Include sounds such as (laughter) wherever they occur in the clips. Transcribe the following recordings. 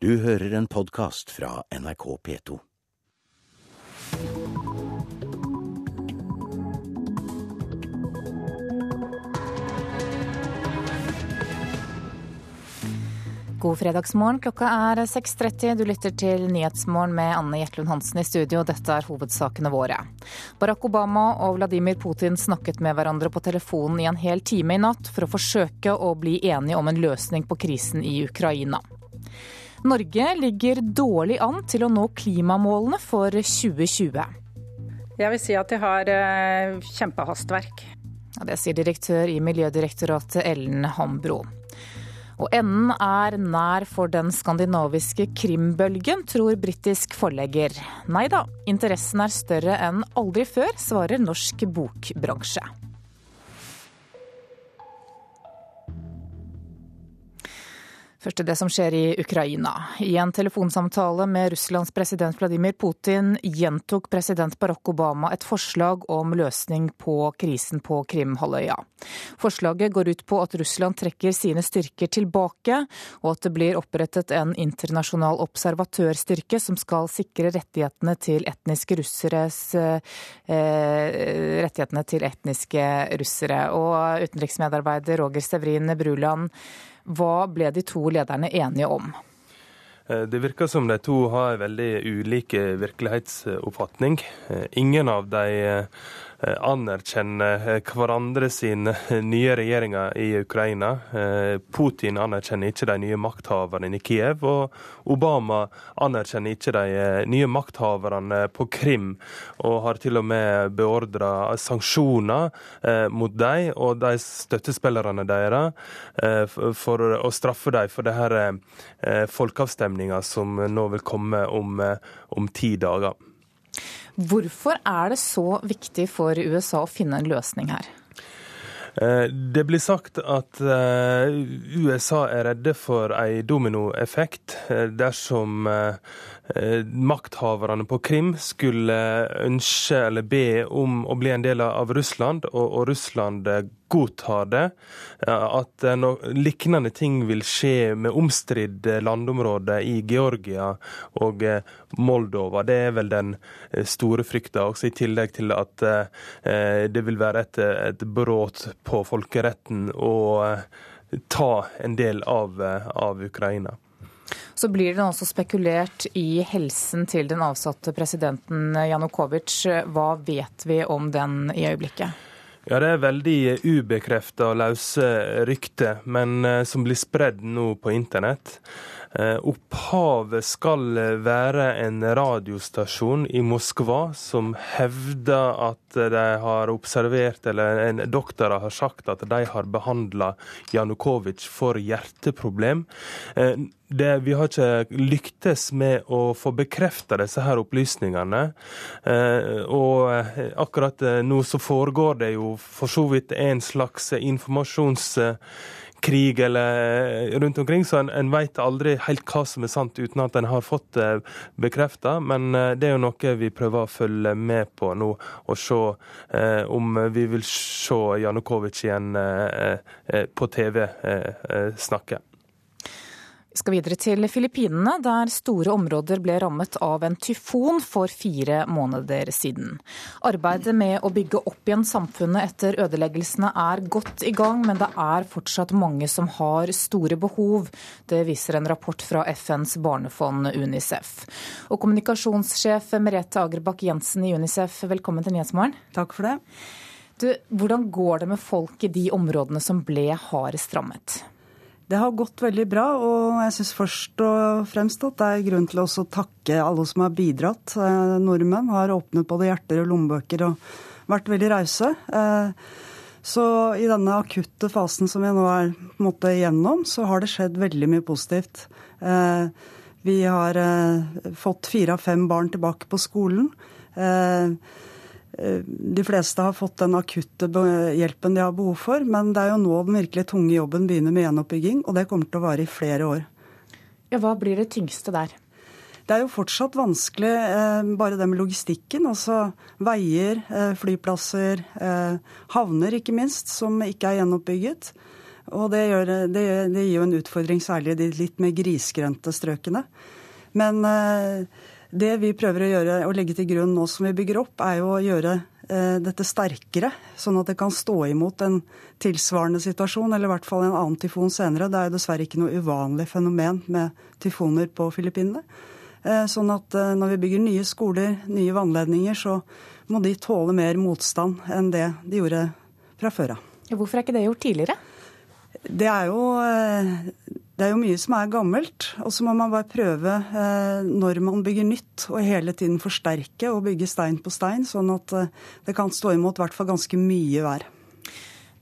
Du hører en podkast fra NRK P2. God fredagsmorgen. Klokka er 6.30. Du lytter til Nyhetsmorgen med Anne Jetlund Hansen i studio. Dette er hovedsakene våre. Barack Obama og Vladimir Putin snakket med hverandre på telefonen i en hel time i natt for å forsøke å bli enige om en løsning på krisen i Ukraina. Norge ligger dårlig an til å nå klimamålene for 2020. Jeg vil si at de har eh, kjempehastverk. Det sier direktør i Miljødirektoratet Ellen Hambro. Og enden er nær for den skandinaviske krimbølgen, tror britisk forlegger. Nei da, interessen er større enn aldri før, svarer norsk bokbransje. Først til det som skjer i Ukraina. I en telefonsamtale med Russlands president Vladimir Putin gjentok president Barack Obama et forslag om løsning på krisen på Krimhalvøya. Forslaget går ut på at Russland trekker sine styrker tilbake, og at det blir opprettet en internasjonal observatørstyrke som skal sikre rettighetene til etniske russeres eh, rettighetene til etniske russere. Og utenriksmedarbeider Roger Stevrin Bruland, hva ble de to lederne enige om? Eh, det virker som de to har veldig ulike virkelighetsoppfatning. Eh, ingen av de eh, anerkjenner eh, hverandre sin eh, nye regjeringer i Ukraina. Putin anerkjenner ikke de nye makthaverne i Kiev, og Obama anerkjenner ikke de nye makthaverne på Krim, og har til og med beordra sanksjoner mot dem og de støttespillerne deres for å straffe dem for denne folkeavstemninga som nå vil komme om, om ti dager. Hvorfor er det så viktig for USA å finne en løsning her? Eh, det blir sagt at eh, USA er redde for en dominoeffekt eh, dersom makthaverne på Krim skulle ønske eller be om å bli en del av Russland, og, Russland godtar det. At noe lignende ting vil skje med omstridte landområder i Georgia og Moldova. Det er vel den store frykta, også i tillegg til at det vil være et, et brudd på folkeretten å ta en del av, av Ukraina. Så blir det også spekulert i helsen til den avsatte presidenten Janukovitsj. Hva vet vi om den i øyeblikket? Ja, Det er veldig ubekrefta og løse rykter, men eh, som blir spredd nå på internett. Eh, opphavet skal være en radiostasjon i Moskva som hevder at de har observert, eller en doktorer har sagt at de har behandla Janukovitsj for hjerteproblem. Eh, det, vi har ikke lyktes med å få bekrefta disse her opplysningene. Eh, og akkurat nå så foregår det jo for så vidt en slags informasjons krig eller eh, rundt omkring, så en, en veit aldri helt hva som er sant uten at en har fått det bekrefta. Men eh, det er jo noe vi prøver å følge med på nå, og se eh, om vi vil se Janukovitsj igjen eh, eh, på TV eh, snakke skal videre til Filippinene, der store områder ble rammet av en tyfon for fire måneder siden. Arbeidet med å bygge opp igjen samfunnet etter ødeleggelsene er godt i gang, men det er fortsatt mange som har store behov. Det viser en rapport fra FNs barnefond UNICEF. Og kommunikasjonssjef Merete Agerbakk Jensen i UNICEF, velkommen til Nyhetsmorgen. Takk for det. Du, hvordan går det med folk i de områdene som ble hardest rammet? Det har gått veldig bra, og jeg syns først og fremst at det er grunn til å takke alle som har bidratt. Eh, nordmenn har åpnet både hjerter og lommebøker og vært veldig rause. Eh, så i denne akutte fasen som vi nå er på en måte igjennom, så har det skjedd veldig mye positivt. Eh, vi har fått fire av fem barn tilbake på skolen. Eh, de fleste har fått den akutte hjelpen de har behov for, men det er jo nå den virkelig tunge jobben begynner med gjenoppbygging, og det kommer til å vare i flere år. Ja, Hva blir det tyngste der? Det er jo fortsatt vanskelig, eh, bare det med logistikken. Altså veier, eh, flyplasser, havner ikke minst, som ikke er gjenoppbygget. Og det, gjør, det, det gir jo en utfordring særlig i de litt mer grisgrendte strøkene. Men det vi prøver å gjøre og legge til grunn nå som vi bygger opp, er jo å gjøre Eh, dette sterkere, sånn at det kan stå imot en tilsvarende situasjon, eller i hvert fall en annen tyfon senere. Det er jo dessverre ikke noe uvanlig fenomen med tyfoner på Filippinene. Eh, sånn at eh, når vi bygger nye skoler, nye vannledninger, så må de tåle mer motstand enn det de gjorde fra før av. Hvorfor er ikke det gjort tidligere? Det er jo det er jo mye som er gammelt, og så må man bare prøve eh, når man bygger nytt, og hele tiden forsterke og bygge stein på stein, sånn at eh, det kan stå imot i hvert fall ganske mye vær.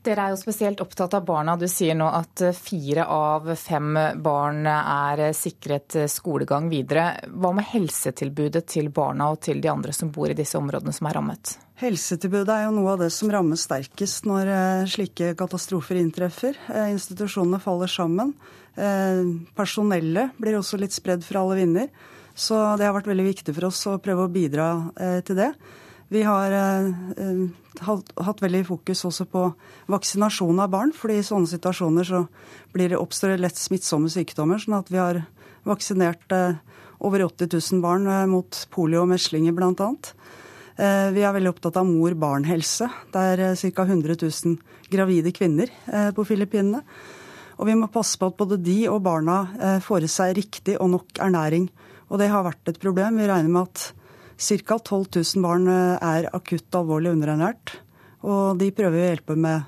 Dere er jo spesielt opptatt av barna. Du sier nå at eh, fire av fem barn er sikret skolegang videre. Hva med helsetilbudet til barna og til de andre som bor i disse områdene som er rammet? Helsetilbudet er jo noe av det som rammes sterkest når slike katastrofer inntreffer. Institusjonene faller sammen. Eh, personellet blir også litt spredd for alle vinder. Så det har vært veldig viktig for oss å prøve å bidra eh, til det. Vi har eh, hatt veldig fokus også på vaksinasjon av barn. fordi i sånne situasjoner så blir det, oppstår lett smittsomme sykdommer. sånn at vi har vaksinert over 80 000 barn mot polio og meslinger bl.a. Vi er veldig opptatt av mor-barn-helse. Det er ca. 100 000 gravide kvinner på Filippinene. Og vi må passe på at både de og barna eh, får i seg riktig og nok ernæring. Og det har vært et problem. Vi regner med at ca. 12 000 barn eh, er akutt alvorlig underernært. Og de prøver å hjelpe med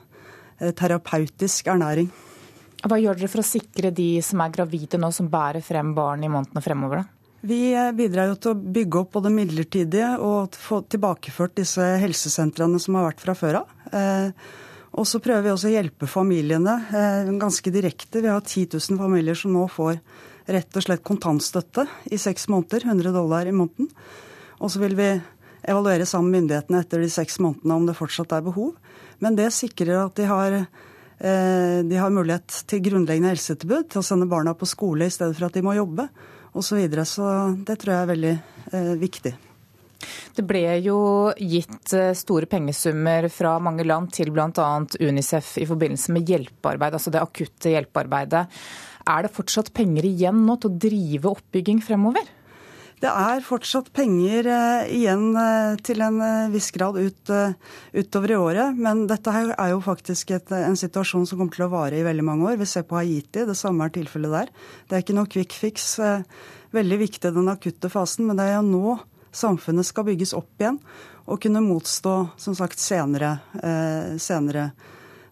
eh, terapeutisk ernæring. Hva gjør dere for å sikre de som er gravide nå, som bærer frem barn i månedene fremover? da? Vi bidrar jo til å bygge opp både midlertidige og få tilbakeført disse helsesentrene som har vært fra før av. Og så prøver vi også å hjelpe familiene eh, ganske direkte. Vi har 10 000 familier som nå får rett og slett kontantstøtte i seks måneder, 100 dollar i måneden. Og så vil vi evaluere sammen med myndighetene etter de seks månedene om det fortsatt er behov. Men det sikrer at de har, eh, de har mulighet til grunnleggende helsetilbud, til å sende barna på skole i stedet for at de må jobbe osv. Så, videre. så det tror jeg er veldig eh, viktig. Det ble jo gitt eh, store pengesummer fra mange land til bl.a. Unicef i forbindelse med hjelpearbeid, altså det akutte hjelpearbeidet. Er det fortsatt penger igjen nå til å drive oppbygging fremover? Det er fortsatt penger eh, igjen eh, til en viss grad ut, utover i året. Men dette er jo faktisk et, en situasjon som kommer til å vare i veldig mange år. Vi ser på Haiti, det samme er tilfellet der. Det er ikke noe quick fix. Veldig viktig den akutte fasen, men det er jo nå samfunnet skal bygges opp igjen og kunne motstå som sagt, senere, eh, senere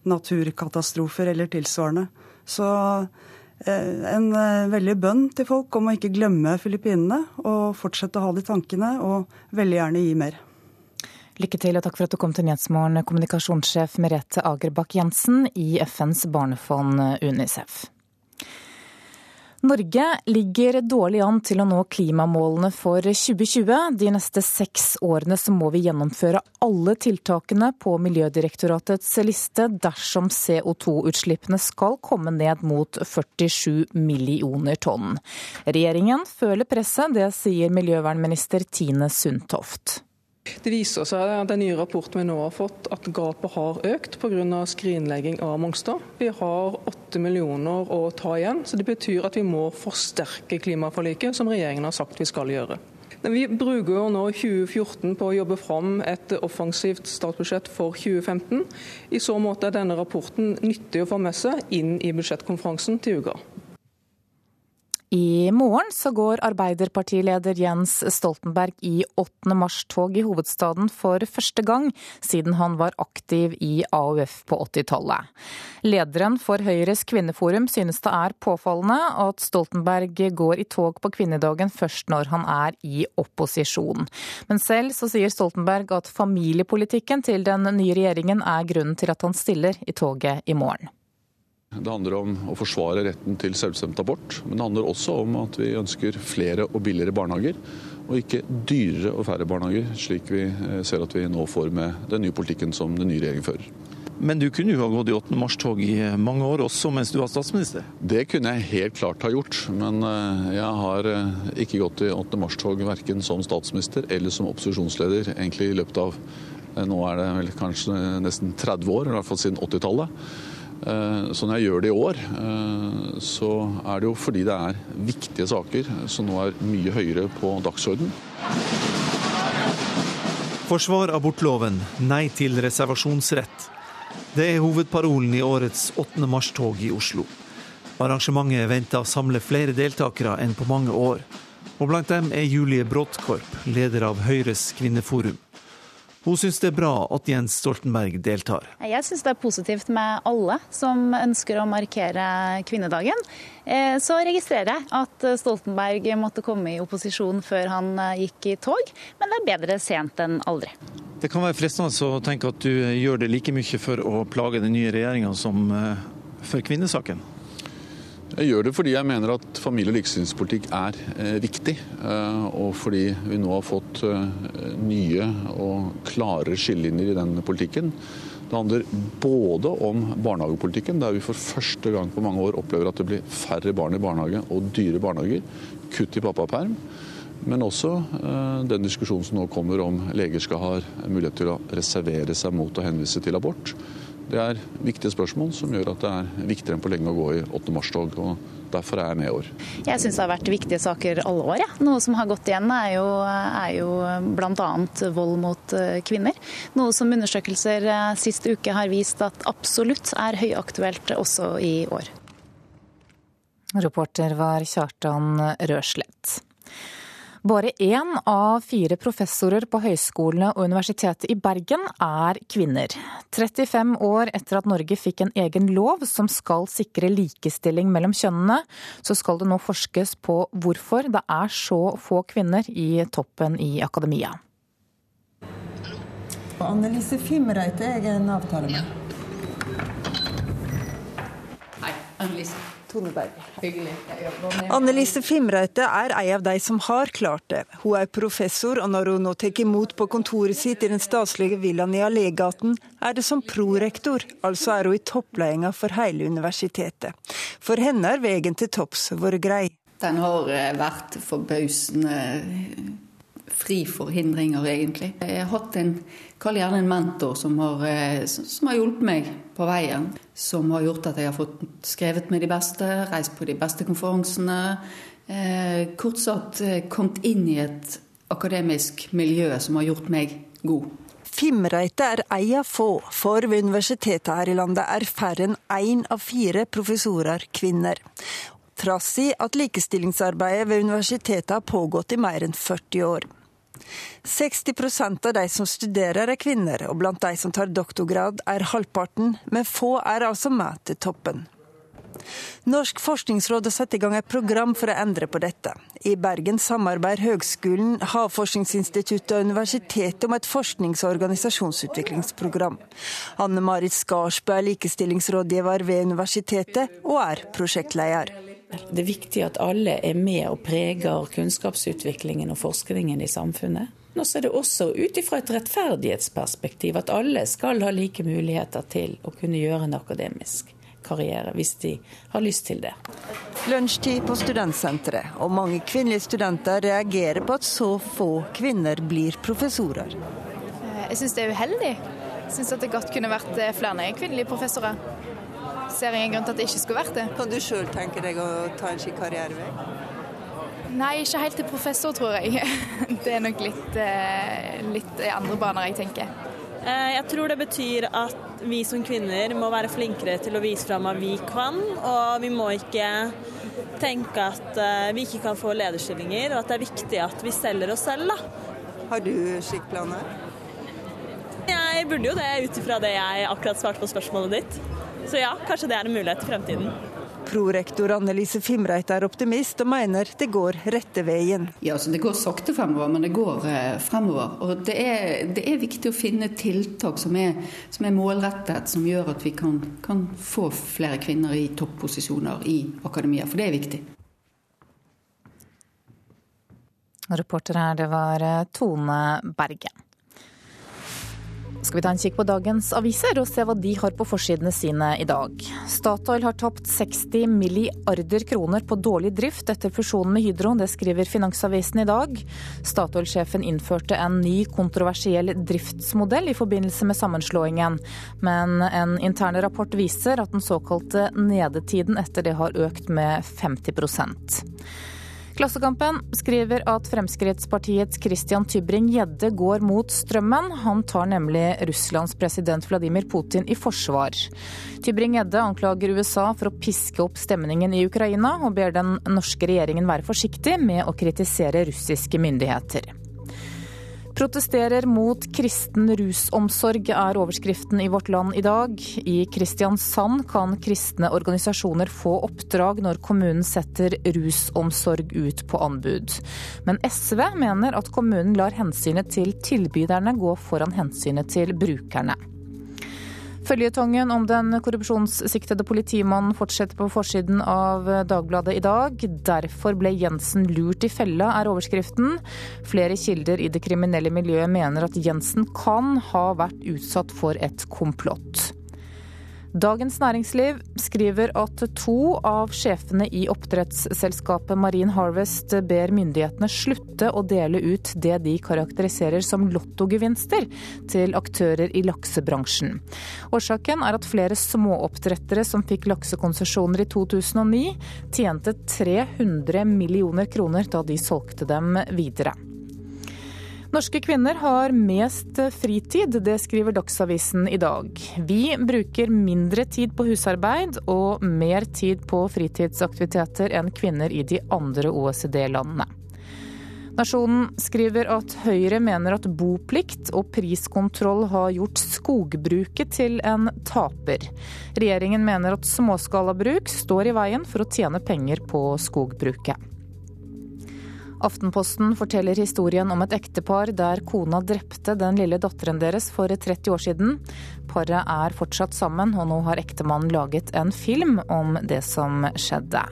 naturkatastrofer eller tilsvarende. Så eh, en eh, veldig bønn til folk om å ikke glemme Filippinene og fortsette å ha de tankene, og veldig gjerne gi mer. Lykke til og takk for at du kom til Nyhetsmorgen, kommunikasjonssjef Merete Agerbakk Jensen i FNs barnefond UNICEF. Norge ligger dårlig an til å nå klimamålene for 2020. De neste seks årene så må vi gjennomføre alle tiltakene på Miljødirektoratets liste dersom CO2-utslippene skal komme ned mot 47 millioner tonn. Regjeringen føler presset, det sier miljøvernminister Tine Sundtoft. Det viser seg at den nye rapporten vi nå har fått, at gapet har økt pga. skrinlegging av Mongstad. Vi har åtte millioner å ta igjen, så det betyr at vi må forsterke klimaforliket, som regjeringen har sagt vi skal gjøre. Vi bruker jo nå 2014 på å jobbe fram et offensivt statsbudsjett for 2015. I så måte er denne rapporten nyttig å få med seg inn i budsjettkonferansen til uka. I morgen så går Arbeiderpartileder Jens Stoltenberg i 8. mars-tog i hovedstaden for første gang siden han var aktiv i AUF på 80-tallet. Lederen for Høyres kvinneforum synes det er påfallende at Stoltenberg går i tog på kvinnedagen først når han er i opposisjon. Men selv så sier Stoltenberg at familiepolitikken til den nye regjeringen er grunnen til at han stiller i toget i morgen. Det handler om å forsvare retten til selvbestemt abort, men det handler også om at vi ønsker flere og billigere barnehager, og ikke dyrere og færre barnehager, slik vi eh, ser at vi nå får med den nye politikken som den nye regjeringen fører. Men du kunne jo ha gått i 8. mars-tog i mange år, også mens du var statsminister? Det kunne jeg helt klart ha gjort, men eh, jeg har eh, ikke gått i 8. mars-tog verken som statsminister eller som opposisjonsleder egentlig i løpet av nå er det vel kanskje nesten 30 år, i hvert fall siden 80-tallet. Eh, så når jeg gjør det i år, eh, så er det jo fordi det er viktige saker som nå er mye høyere på dagsordenen. Forsvar abortloven, nei til reservasjonsrett. Det er hovedparolen i årets 8. mars-tog i Oslo. Arrangementet venter å samle flere deltakere enn på mange år. Og blant dem er Julie Bråttkorp, leder av Høyres kvinneforum. Hun syns det er bra at Jens Stoltenberg deltar. Jeg syns det er positivt med alle som ønsker å markere kvinnedagen. Eh, så registrerer jeg at Stoltenberg måtte komme i opposisjon før han eh, gikk i tog, men det er bedre sent enn aldri. Det kan være fristende å tenke at du gjør det like mye for å plage den nye regjeringa som eh, for kvinnesaken? Jeg gjør det fordi jeg mener at familie- og likestillingspolitikk er eh, viktig. Eh, og fordi vi nå har fått eh, nye og klare skillelinjer i den politikken. Det handler både om barnehagepolitikken, der vi for første gang på mange år opplever at det blir færre barn i barnehage og dyre barnehager, kutt i pappaperm. Men også den diskusjonen som nå kommer om leger skal ha mulighet til å reservere seg mot å henvise til abort. Det er viktige spørsmål som gjør at det er viktigere enn på lenge å gå i 8. mars-tog. og Derfor er jeg med i år. Jeg syns det har vært viktige saker alle år. Ja. Noe som har gått igjen er jo, er jo bl.a. vold mot eh, kvinner. Noe som undersøkelser eh, sist uke har vist at absolutt er høyaktuelt også i år. Reporter var Kjartan Røslett. Bare én av fire professorer på høyskolene og Universitetet i Bergen er kvinner. 35 år etter at Norge fikk en egen lov som skal sikre likestilling mellom kjønnene, så skal det nå forskes på hvorfor det er så få kvinner i toppen i akademia. Annelise Fimreite jeg er en avtale med. Hei, Annelise. Tone Berg. Hyggelig. Annelise Fimreite er ei av de som har klart det. Hun er professor, og når hun nå tar imot på kontoret sitt i den staselige villaen i Allégaten, er det som prorektor, altså er hun i toppledelsen for hele universitetet. For henne er veien til topps vært grei. Den har eh, vært forbausende fri for hindringer, egentlig. Jeg har hatt en, kall gjerne en mentor, som har, eh, som har, hjulpet meg på veien. Som har gjort at jeg har fått skrevet med de beste, reist på de beste konferansene. Eh, kort sagt eh, kommet inn i et akademisk miljø som har gjort meg god. Fimreite er ei av få, for ved universitetet her i landet er færre enn én av fire professorer kvinner trass i at likestillingsarbeidet ved universitetet har pågått i mer enn 40 år. 60% av de som studerer er kvinner, og blant de som tar doktorgrad er halvparten, men få er altså med til toppen. Norsk forskningsråd har satt i gang et program for å endre på dette. I Bergen samarbeider Høgskolen, Havforskningsinstituttet og universitetet om et forsknings- og organisasjonsutviklingsprogram. Anne Marit Skarsbø er likestillingsrådgiver ved universitetet og er prosjektleder. Det er viktig at alle er med og preger kunnskapsutviklingen og forskningen i samfunnet. Og så er det også ut ifra et rettferdighetsperspektiv at alle skal ha like muligheter til å kunne gjøre en akademisk karriere, hvis de har lyst til det. Lunsjtid på studentsenteret, og mange kvinnelige studenter reagerer på at så få kvinner blir professorer. Jeg syns det er uheldig. Jeg syns det godt kunne vært flere kvinnelige professorer ser ingen grunn til at det ikke skulle vært det. Kan du sjøl tenke deg å ta en slik karrierevei? Nei, ikke helt til professor, tror jeg. (laughs) Det er nok litt, eh, litt andre baner, jeg tenker. Eh, jeg tror det betyr at vi som kvinner må være flinkere til å vise fram at vi kan, og vi må ikke tenke at eh, vi ikke kan få lederstillinger, og at det er viktig at vi selger oss selv, da. Har du slike planer? Jeg burde jo det ut ifra det jeg akkurat svarte på spørsmålet ditt. Så ja, kanskje det er en mulighet i fremtiden. Prorektor Annelise Fimreit er optimist og mener det går rette veien. Ja, altså Det går sakte fremover, men det går eh, fremover. Og det er, det er, viktig å finne tiltak som er, som er, målrettet, som gjør at vi kan, kan få flere kvinner i topposisjoner i akademia. For det er viktig. Reporter her, det var eh, Tone Berge. Skal vi ta en kikk på dagens aviser og se hva de har på forsidene sine i dag. Statoil har tapt 60 milliarder kroner på dårlig drift etter fusjonen med Hydro. Det skriver Finansavisen i dag. Statoil-sjefen innførte en ny kontroversiell driftsmodell i forbindelse med sammenslåingen. Men en interne rapport viser at den såkalte nedetiden etter det har økt med 50 Klassekampen skriver at Fremskrittspartiets Christian Tybring-Gjedde går mot strømmen. Han tar nemlig Russlands president Vladimir Putin i forsvar. Tybring-Gjedde anklager USA for å piske opp stemningen i Ukraina, og ber den norske regjeringen være forsiktig med å kritisere russiske myndigheter. Protesterer mot kristen rusomsorg er overskriften i Vårt Land i dag. I Kristiansand kan kristne organisasjoner få oppdrag når kommunen setter rusomsorg ut på anbud. Men SV mener at kommunen lar hensynet til tilbyderne gå foran hensynet til brukerne. Føljetongen om den korrupsjonssiktede politimannen fortsetter på forsiden av Dagbladet i dag. Derfor ble Jensen lurt i fella, er overskriften. Flere kilder i det kriminelle miljøet mener at Jensen kan ha vært utsatt for et komplott. Dagens Næringsliv skriver at to av sjefene i oppdrettsselskapet Marine Harvest ber myndighetene slutte å dele ut det de karakteriserer som lottogevinster til aktører i laksebransjen. Årsaken er at flere småoppdrettere som fikk laksekonsesjoner i 2009, tjente 300 millioner kroner da de solgte dem videre. Norske kvinner har mest fritid, det skriver Dagsavisen i dag. Vi bruker mindre tid på husarbeid og mer tid på fritidsaktiviteter enn kvinner i de andre OECD-landene. Nasjonen skriver at Høyre mener at boplikt og priskontroll har gjort skogbruket til en taper. Regjeringen mener at småskalabruk står i veien for å tjene penger på skogbruket. Aftenposten forteller historien om et ektepar der kona drepte den lille datteren deres for 30 år siden. Paret er fortsatt sammen, og nå har ektemannen laget en film om det som skjedde.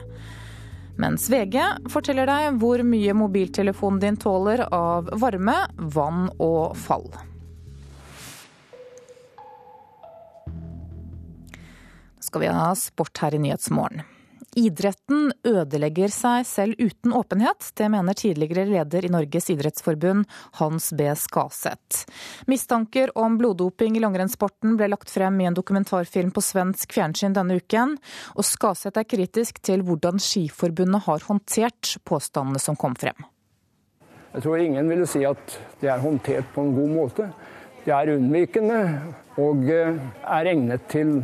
Mens VG forteller deg hvor mye mobiltelefonen din tåler av varme, vann og fall. Nå skal vi ha sport her i Nyhetsmorgen. Idretten ødelegger seg selv uten åpenhet. Det mener tidligere leder i Norges idrettsforbund, Hans B. Skaseth. Mistanker om bloddoping i langrennssporten ble lagt frem i en dokumentarfilm på svensk fjernsyn denne uken, og Skaseth er kritisk til hvordan Skiforbundet har håndtert påstandene som kom frem. Jeg tror ingen ville si at det er håndtert på en god måte. Det er unnvikende og eh, er egnet til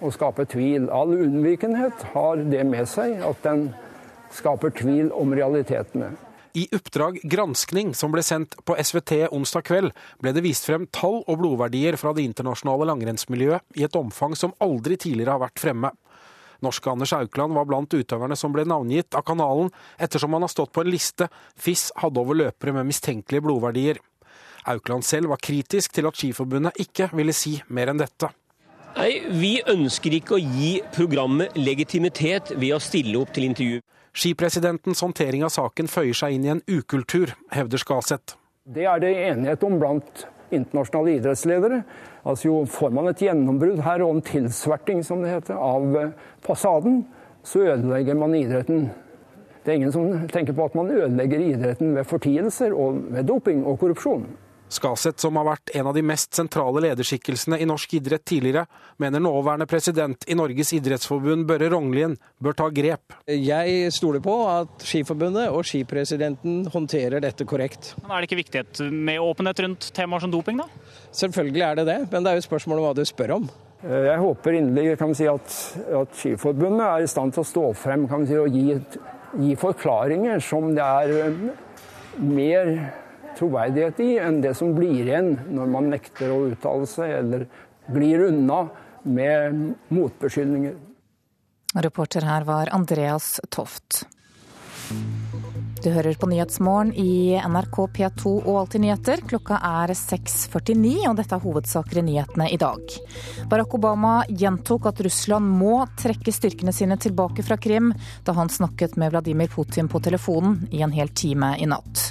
å skape tvil. All unnvikenhet har det med seg at den skaper tvil om realitetene. I Oppdrag granskning, som ble sendt på SVT onsdag kveld, ble det vist frem tall og blodverdier fra det internasjonale langrennsmiljøet i et omfang som aldri tidligere har vært fremme. Norske Anders Aukland var blant utøverne som ble navngitt av kanalen, ettersom han har stått på en liste FIS hadde over løpere med mistenkelige blodverdier. Aukland selv var kritisk til at Skiforbundet ikke ville si mer enn dette. Nei, Vi ønsker ikke å gi programmet legitimitet ved å stille opp til intervju. Skipresidentens håndtering av saken føyer seg inn i en ukultur, hevder Skaseth. Det er det enighet om blant internasjonale idrettsledere. Altså jo Får man et gjennombrudd her og en tilsverting som det heter, av fasaden, så ødelegger man idretten. Det er ingen som tenker på at man ødelegger idretten ved fortielser og ved doping og korrupsjon. Skaseth, som har vært en av de mest sentrale lederskikkelsene i norsk idrett tidligere, mener nåværende president i Norges idrettsforbund, Børre Rognlien, bør ta grep. Jeg stoler på at Skiforbundet og skipresidenten håndterer dette korrekt. Men Er det ikke viktighet med åpenhet rundt temaer som doping, da? Selvfølgelig er det det, men det er jo spørsmål om hva du spør om. Jeg håper inderlig kan si, at, at Skiforbundet er i stand til å stå frem si, og gi, gi forklaringer som det er mer troverdighet i enn det som blir igjen når man nekter å uttale seg eller glir unna med motbeskyldninger. Reporter her var Andreas Toft. Du hører på Nyhetsmorgen i NRK P2 og Alltid nyheter. Klokka er 6.49, og dette er hovedsaker i nyhetene i dag. Barack Obama gjentok at Russland må trekke styrkene sine tilbake fra Krim, da han snakket med Vladimir Putin på telefonen i en hel time i natt.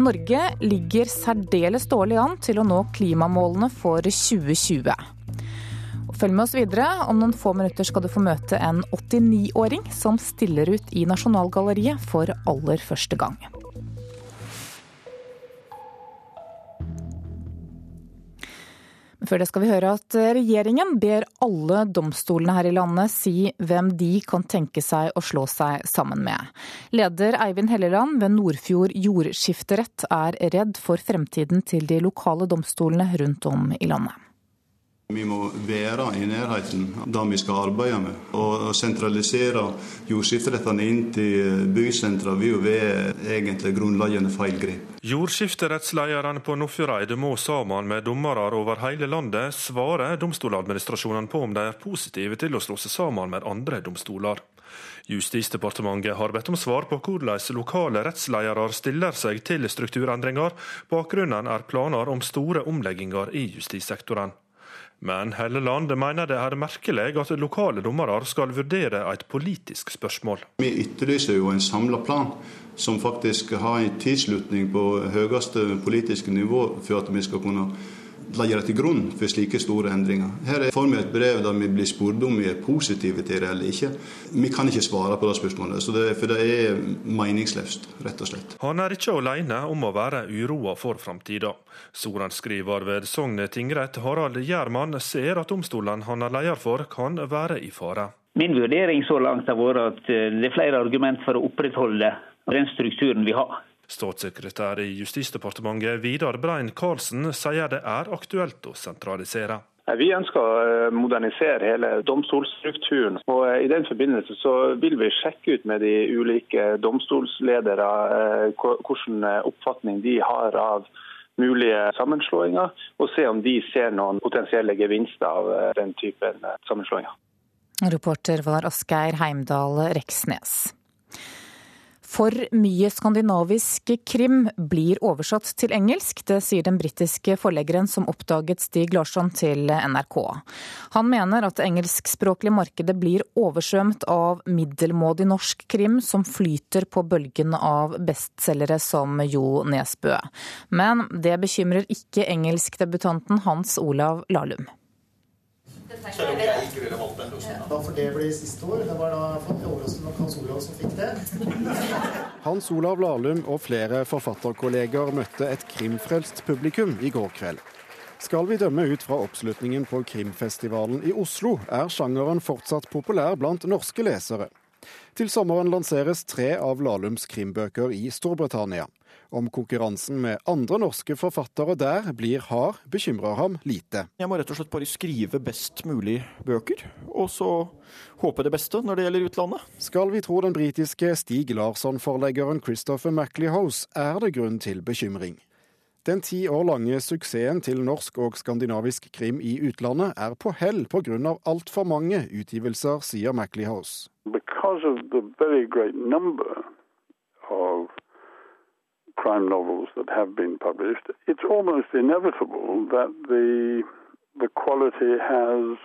Norge ligger særdeles dårlig an til å nå klimamålene for 2020. Følg med oss videre. Om noen få minutter skal du få møte en 89-åring som stiller ut i Nasjonalgalleriet for aller første gang. Før det skal vi høre at regjeringen ber alle domstolene her i landet si hvem de kan tenke seg å slå seg sammen med. Leder Eivind Helleland ved Nordfjord jordskifterett er redd for fremtiden til de lokale domstolene rundt om i landet. Vi må være i nærheten det vi skal arbeide med. Å sentralisere jordskifterettene inn til bysentra vil jo være egentlig grunnleggende feil grep. Jordskifterettslederne på Nordfjordeid må sammen med dommere over hele landet svare domstoladministrasjonene på om de er positive til å slå seg sammen med andre domstoler. Justisdepartementet har bedt om svar på hvordan lokale rettsledere stiller seg til strukturendringer. Bakgrunnen er planer om store omlegginger i justissektoren. Men Helleland mener det er merkelig at lokale dommere skal vurdere et politisk spørsmål. Vi etterlyser jo en samla plan som faktisk har en tilslutning på høyeste politiske nivå for at vi skal kunne legge det til grunn for slike store endringer. Her får vi et brev der vi blir spurt om vi er positive til det eller ikke. Vi kan ikke svare på det spørsmålet, det, for det er meningsløst, rett og slett. Han er ikke alene om å være uroa for framtida. Sorenskriver ved Sogne tingrett, Harald Gjermann, ser at domstolene han er leder for, kan være i fare. Min vurdering så langt har vært at eh, det er flere argument for å opprettholde den strukturen vi har. Statssekretær i Justisdepartementet Vidar Brein Karlsen sier det er aktuelt å sentralisere. Vi ønsker å modernisere hele domstolstrukturen. og I den forbindelse så vil vi sjekke ut med de ulike domstolsledere eh, hvilken oppfatning de har av mulige sammenslåinger, og se om de ser noen potensielle gevinster av eh, den typen sammenslåinger. Reporter var Asgeir Heimdal Reksnes. For mye skandinavisk krim blir oversatt til engelsk. Det sier den britiske forleggeren som oppdaget Stig Larsson til NRK. Han mener at det engelskspråklige markedet blir oversvømt av middelmådig norsk krim som flyter på bølgen av bestselgere som Jo Nesbø. Men det bekymrer ikke engelskdebutanten Hans Olav Lahlum. Selv om jeg ikke ville valgt den løsningen. Da får det bli siste ord. Det var da overraskende nok Hans Olav som fikk det. (laughs) Hans Olav Lahlum og flere forfatterkolleger møtte et krimfrelst publikum i går kveld. Skal vi dømme ut fra oppslutningen på krimfestivalen i Oslo, er sjangeren fortsatt populær blant norske lesere. Til sommeren lanseres tre av Lahlums krimbøker i Storbritannia. Om konkurransen med andre norske forfattere der blir hard, bekymrer ham lite. Jeg må rett og slett bare skrive best mulig bøker, og så håpe det beste når det gjelder utlandet. Skal vi tro den britiske Stig Larsson-forleggeren Christopher Maclehose, er det grunn til bekymring. Den ti år lange suksessen til norsk og skandinavisk krim i utlandet er på hell pga. altfor mange utgivelser, sier Maclehose. Because of the very great number of crime novels that have been published, it's almost inevitable that the, the quality has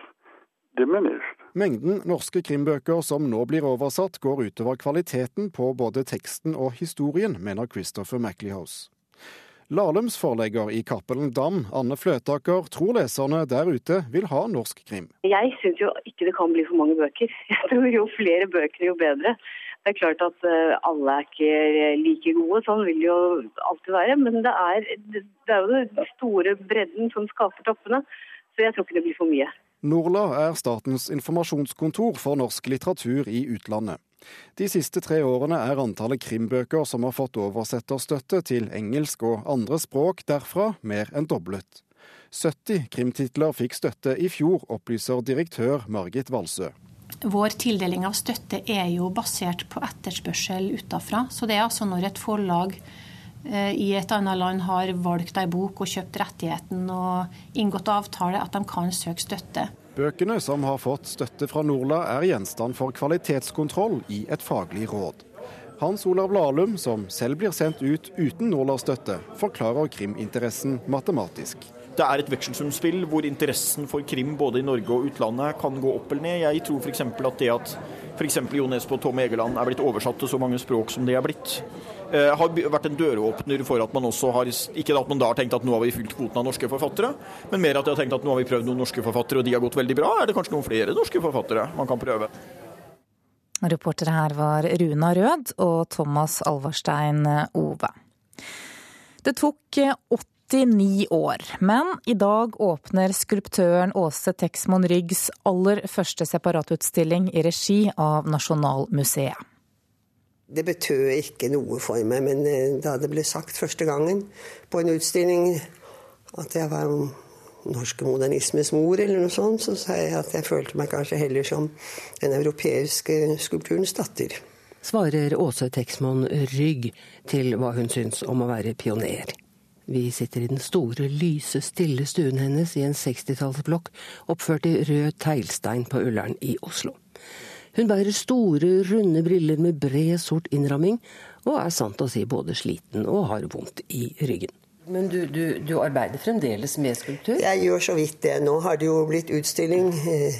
diminished. Mengden norske krimbøker som nå blir oversatt, går utover kvaliteten på både teksten og historien, mener Christopher Maclehose. Lahlums forlegger i Cappelen Dam, Anne Fløtaker, tror leserne der ute vil ha norsk krim. Jeg syns jo ikke det kan bli for mange bøker. (laughs) Jeg tror Jo flere bøker, jo bedre. Det er klart at eh, alle er ikke like gode, sånn vil det jo alltid være. Men det er, det er jo den store bredden som skaper toppene. Så jeg tror ikke det blir for mye. Norla er statens informasjonskontor for norsk litteratur i utlandet. De siste tre årene er antallet krimbøker som har fått oversetterstøtte til engelsk og andre språk derfra, mer enn doblet. 70 krimtitler fikk støtte i fjor, opplyser direktør Margit Valsø. Vår tildeling av støtte er jo basert på etterspørsel utafra. Så det er altså når et forlag eh, i et annet land har valgt ei bok og kjøpt rettigheten og inngått avtale, at de kan søke støtte. Bøkene som har fått støtte fra Norla er gjenstand for kvalitetskontroll i et faglig råd. Hans Olav Lahlum, som selv blir sendt ut uten Norla-støtte, forklarer kriminteressen matematisk. Det er et vekselsumspill hvor interessen for krim både i Norge og utlandet kan gå opp eller ned. Jeg tror f.eks. at det at f.eks. Jo Nesbø og Tom Egeland er blitt oversatt til så mange språk som det er blitt, eh, har vært en døråpner for at man også har Ikke at man da har tenkt at nå har vi fylt kvoten av norske forfattere, men mer at de har tenkt at nå har vi prøvd noen norske forfattere, og de har gått veldig bra. Er det kanskje noen flere norske forfattere man kan prøve? Reportere her var Runa Rød og Thomas Alvarstein Ove. Det tok 89 år, men i dag åpner skulptøren Åse Texmon Ryggs aller første separatutstilling i regi av Nasjonalmuseet. Det betød ikke noe for meg, men eh, da det ble sagt første gangen på en utstilling at jeg var norske modernismes mor, eller noe sånt, så sa jeg at jeg følte meg kanskje heller som den europeiske skulpturens datter. Svarer Åse Texmon Rygg til hva hun syns om å være pioner. Vi sitter i den store, lyse, stille stuen hennes i en 60-tallsblokk oppført i rød teglstein på Ullern i Oslo. Hun bærer store, runde briller med bred, sort innramming, og er sant å si både sliten og har vondt i ryggen. Men du, du, du arbeider fremdeles med skulptur? Jeg gjør så vidt det. Nå har det jo blitt utstilling eh,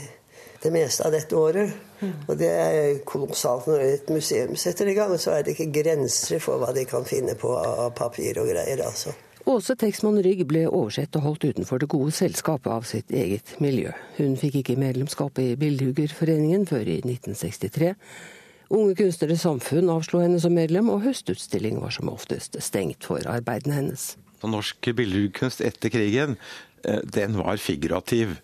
det meste av dette året. Mm. Og det er kolossalt når et museum setter i gang. Så er det ikke grenser for hva de kan finne på av papir og greier. altså. Åse Texman Rygg ble oversett og holdt utenfor det gode selskapet av sitt eget miljø. Hun fikk ikke medlemskap i Bildhuggerforeningen før i 1963. Unge Kunstneres Samfunn avslo henne som medlem, og høstutstilling var som oftest stengt for arbeidene hennes. Norsk billedkunst etter krigen, eh, den var figurativ.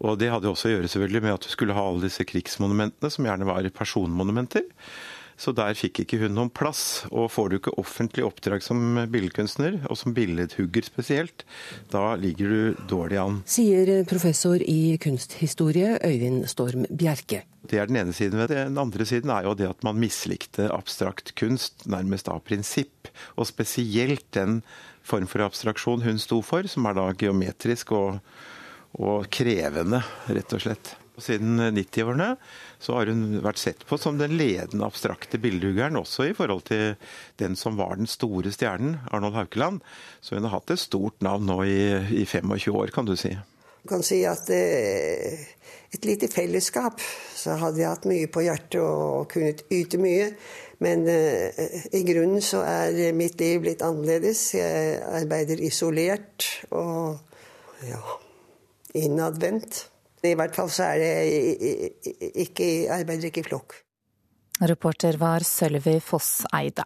Og det hadde også å gjøre selvfølgelig med at du skulle ha alle disse krigsmonumentene, som gjerne var personmonumenter. Så der fikk ikke hun noen plass. Og får du ikke offentlig oppdrag som billedkunstner, og som billedhugger spesielt, da ligger du dårlig an. Sier professor i kunsthistorie Øyvind Storm Bjerke. Det er den ene siden ved det. Den andre siden er jo det at man mislikte abstrakt kunst nærmest av prinsipp. Og spesielt den form for abstraksjon hun sto for, som er da geometrisk og, og krevende, rett og slett. Siden 90-årene så har hun vært sett på som den ledende abstrakte bildehuggeren, også i forhold til den som var den store stjernen, Arnold Haukeland. Så hun har hatt et stort navn nå i, i 25 år, kan du si. Du kan si at eh, et lite fellesskap, så hadde jeg hatt mye på hjertet og kunnet yte mye. Men eh, i grunnen så er mitt liv litt annerledes. Jeg arbeider isolert og ja, innadvendt. I hvert fall så er det ikke, arbeider ikke i flokk. Reporter var Sølvi Fosseide.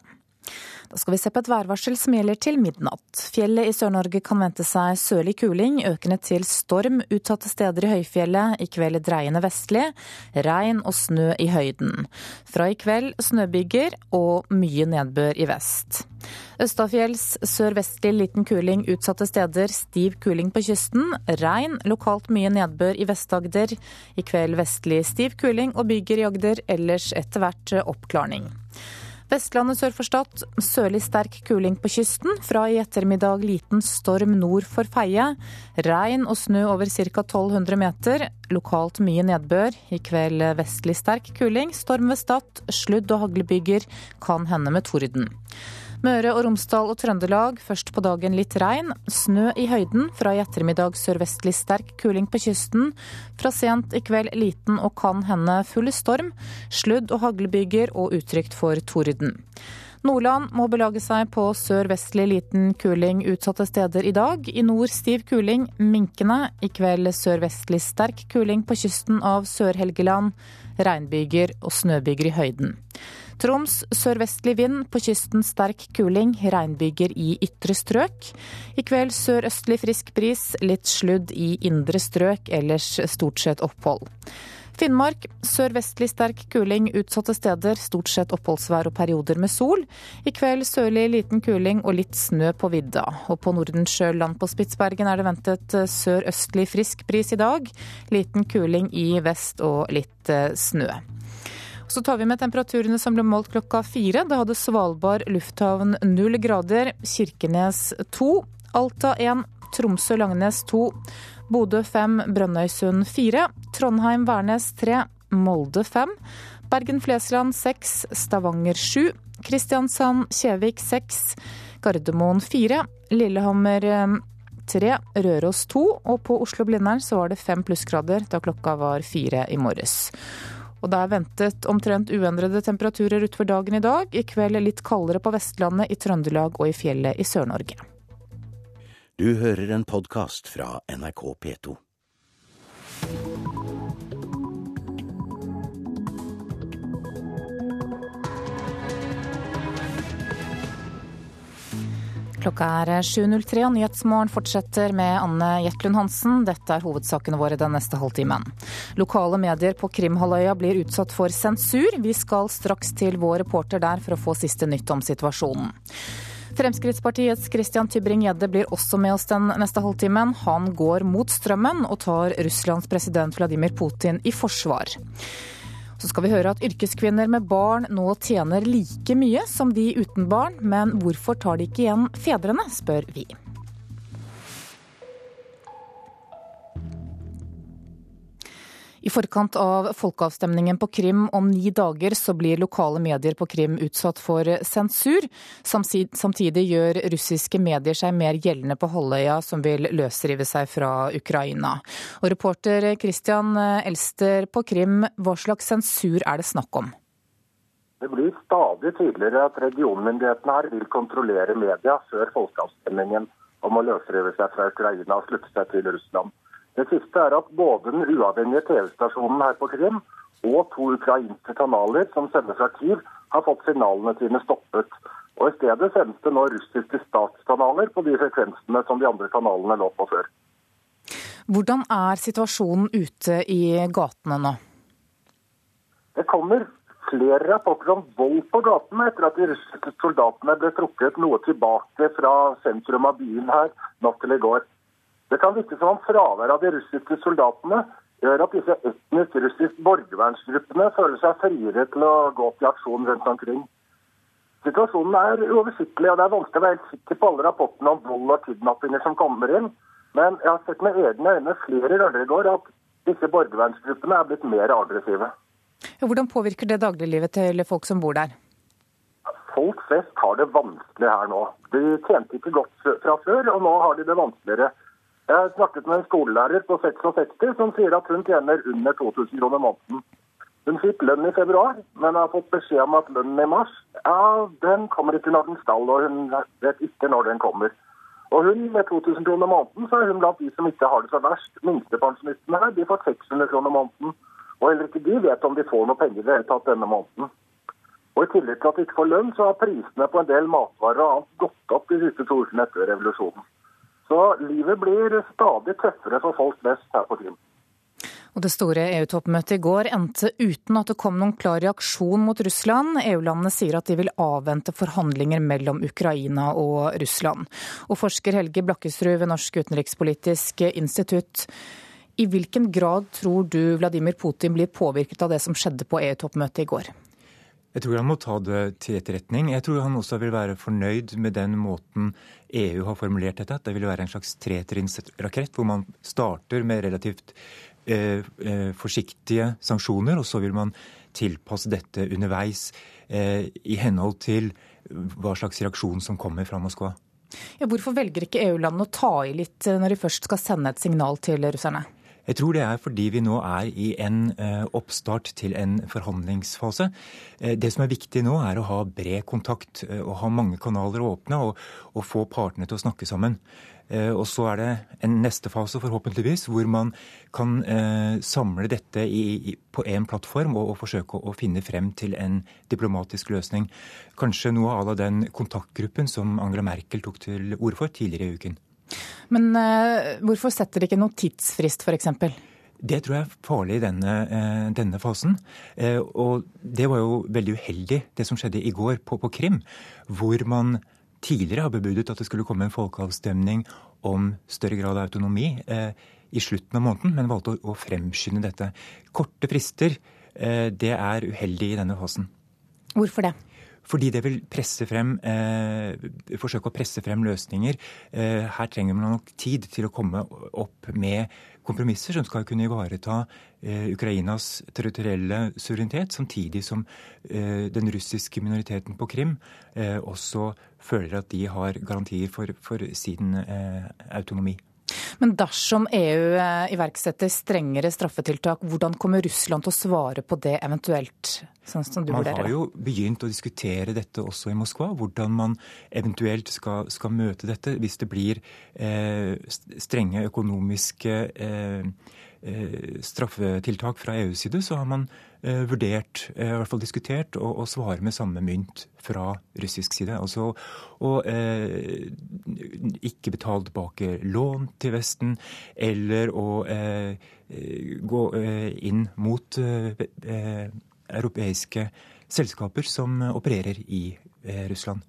Da skal vi se på et værvarsel som gjelder til midnatt. Fjellet i Sør-Norge kan vente seg sørlig kuling, økende til storm utsatte steder i høyfjellet. I kveld dreiende vestlig, regn og snø i høyden. Fra i kveld snøbyger og mye nedbør i vest. Østafjells sørvestlig liten kuling utsatte steder, stiv kuling på kysten. Regn, lokalt mye nedbør i Vest-Agder. I kveld vestlig stiv kuling og byger i Agder, ellers etter hvert oppklarning. Vestlandet sør for Stad sørlig sterk kuling på kysten. Fra i ettermiddag liten storm nord for Feie. Regn og snø over ca. 1200 meter. Lokalt mye nedbør. I kveld vestlig sterk kuling. Storm ved Stad. Sludd og haglbyger. Kan hende med torden. Møre og Romsdal og Trøndelag først på dagen litt regn. Snø i høyden. Fra i ettermiddag sørvestlig sterk kuling på kysten. Fra sent i kveld liten og kan hende full storm. Sludd og haglbyger og utrygt for torden. Nordland må belage seg på sørvestlig liten kuling utsatte steder i dag. I nord stiv kuling, minkende. I kveld sørvestlig sterk kuling på kysten av Sør-Helgeland. Regnbyger og snøbyger i høyden. Troms sørvestlig vind, på kysten sterk kuling, regnbyger i ytre strøk. I kveld sørøstlig frisk bris, litt sludd i indre strøk, ellers stort sett opphold. Finnmark sørvestlig sterk kuling utsatte steder, stort sett oppholdsvær og perioder med sol. I kveld sørlig liten kuling og litt snø på vidda. Og på Nordensjøland på Spitsbergen er det ventet sørøstlig frisk bris i dag. Liten kuling i vest og litt eh, snø. Så tar vi med temperaturene som ble målt klokka fire. Da hadde Svalbard lufthavn null grader, Kirkenes to, Alta én, Tromsø-Langnes to, Bodø fem, Brønnøysund fire, Trondheim-Værnes tre, Molde fem, Bergen-Flesland seks, Stavanger sju, Kristiansand-Kjevik seks, Gardermoen fire, Lillehammer eh, tre, Røros to, og på Oslo-Blindern så var det fem plussgrader da klokka var fire i morges. Og det er ventet omtrent uendrede temperaturer utover dagen i dag. I kveld litt kaldere på Vestlandet, i Trøndelag og i fjellet i Sør-Norge. Du hører en podkast fra NRK P2. Klokka er 7.03 og Nyhetsmorgen fortsetter med Anne Jetlund Hansen. Dette er hovedsakene våre den neste halvtimen. Lokale medier på Krimhalvøya blir utsatt for sensur. Vi skal straks til vår reporter der for å få siste nytt om situasjonen. Fremskrittspartiets Christian Tybring-Gjedde blir også med oss den neste halvtimen. Han går mot strømmen og tar Russlands president Vladimir Putin i forsvar. Så skal vi høre at yrkeskvinner med barn nå tjener like mye som de uten barn, men hvorfor tar de ikke igjen fedrene, spør vi. I forkant av folkeavstemningen på Krim om ni dager, så blir lokale medier på Krim utsatt for sensur. Samtidig gjør russiske medier seg mer gjeldende på halvøya, som vil løsrive seg fra Ukraina. Og reporter Christian Elster på Krim, hva slags sensur er det snakk om? Det blir stadig tydeligere at regionmyndighetene her vil kontrollere media før folkeavstemningen om å løsrive seg fra Ukraina og slutte seg til Russland. Det siste er at både den uavhengige TV-stasjonen her på Krim og to ukrainske kanaler som sendes fra Kyiv, har fått signalene sine stoppet. Og I stedet sendes det nå russiske statskanaler på de frekvensene som de andre kanalene lå på før. Hvordan er situasjonen ute i gatene nå? Det kommer flere rapporter om vold på gatene etter at de russiske soldatene ble trukket noe tilbake fra sentrum av byen her natt til i går. Det kan virke som om fraværet av de russiske soldatene gjør at disse etnisk russiske borgervernsgruppene føler seg friere til å gå til aksjon rundt omkring. Situasjonen er uoversiktlig, og det er vanskelig å være helt sikker på alle rapportene om vold og kidnappinger som kommer inn. Men jeg har sett med egne øyne flere ganger i går at disse borgervernsgruppene er blitt mer aggressive. Hvordan påvirker det dagliglivet til folk som bor der? Folk flest har det vanskelig her nå. De tjente ikke godt fra før, og nå har de det vanskeligere. Jeg har snakket med en skolelærer på 66 som sier at hun tjener under 2000 kroner måneden. Hun fikk lønn i februar, men har fått beskjed om at lønnen i mars ja, den kommer ikke når den skal, og hun vet ikke når den kommer. Og hun med 2000 kroner måneden, så er hun blant de som ikke har det så verst. Minstepensjonistene her, de får 600 kroner måneden. Og heller ikke de vet om de får noe penger i det hele tatt denne måneden. Og I tillegg til at de ikke får lønn, så har prisene på en del matvarer og annet gått opp de siste to ukene etter revolusjonen. Så livet blir stadig tøffere for folk flest her på Krim. Og Det store EU-toppmøtet i går endte uten at det kom noen klar reaksjon mot Russland. EU-landene sier at de vil avvente forhandlinger mellom Ukraina og Russland. Og Forsker Helge Blakkesrud ved Norsk utenrikspolitisk institutt, i hvilken grad tror du Vladimir Putin blir påvirket av det som skjedde på EU-toppmøtet i går? Jeg tror han må ta det til etterretning. Jeg tror han også vil være fornøyd med den måten EU har formulert dette. At det vil være en slags tretrinnsrakett hvor man starter med relativt eh, eh, forsiktige sanksjoner, og så vil man tilpasse dette underveis eh, i henhold til hva slags reaksjon som kommer fra Moskva. Ja, hvorfor velger ikke EU-landene å ta i litt eh, når de først skal sende et signal til russerne? Jeg tror det er fordi vi nå er i en eh, oppstart til en forhandlingsfase. Eh, det som er viktig nå, er å ha bred kontakt og eh, ha mange kanaler å åpne og, og få partene til å snakke sammen. Og så er det en neste fase, forhåpentligvis, hvor man kan samle dette i, på én plattform og, og, forsøke å, finne frem til en diplomatisk løsning. Kanskje noe av den kontaktgruppen som Angela Merkel tok til orde for tidligere i uken. Men uh, hvorfor setter de ikke noen tidsfrist, f.eks.? Det tror jeg er farlig i denne, uh, denne fasen. Uh, og det var jo veldig uheldig, det som skjedde i går på, på Krim. Hvor man tidligere har bebudet at det skulle komme en folkeavstemning om større grad av autonomi i slutten av måneden, men valgte å, å fremskynde dette. Korte frister, det er uheldig i denne fasen. Hvorfor det? Fordi det vil presse frem, eh, forsøke å presse frem løsninger. Eh, her trenger man nok tid til å komme opp med kompromisser som skal kunne ivareta eh, Ukrainas territorielle suverenitet, samtidig som eh, den russiske minoriteten på Krim eh, også føler at de har garantier for, for sin eh, autonomi. Men dersom EU eh, iverksetter strengere straffetiltak, hvordan kommer Russland til å svare på det eventuelt? Sånn som du man vurderer har jo begynt å diskutere dette også i Moskva. Hvordan man eventuelt skal, skal møte dette hvis det blir eh, strenge økonomiske eh, eh, straffetiltak fra EUs side. Så har man vurdert, eh, i hvert fall diskutert, å, å svare med samme mynt fra russisk side. Altså å eh, ikke betale tilbake lån til Vesten, eller å gå inn mot europeiske selskaper som opererer i Russland.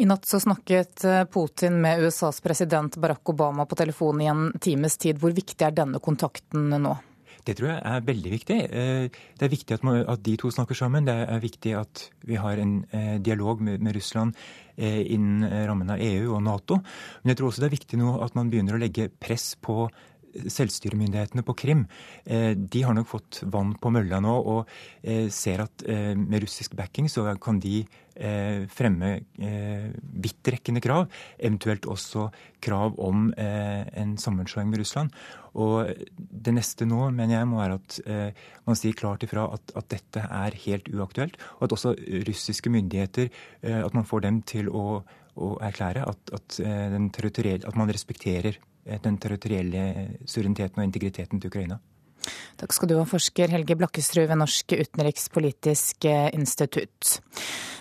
I natt så snakket Putin med USAs president Barack Obama på telefon i en times tid. Hvor viktig er denne kontakten nå? Det tror jeg er veldig viktig. Det er viktig at, de to snakker sammen. Det er viktig at vi har en dialog med, Russland innen rammen av EU og Nato. Men jeg tror også det er viktig nå at man begynner å legge press på selvstyremyndighetene på Krim eh, de har nok fått vann på mølla nå og eh, ser at eh, med russisk backing så kan de fremme vidtrekkende krav, eventuelt også krav om en sammenslåing med Russland. Og Det neste nå mener jeg må være at man sier klart ifra at, at, dette er helt uaktuelt, og at også russiske myndigheter at man får dem til å, å erklære at, at, at man respekterer Eh, den territorielle suvereniteten og integriteten til Ukraina. Takk skal du ha, forsker Helge Blakkestrud ved Norsk utenrikspolitisk eh, institutt.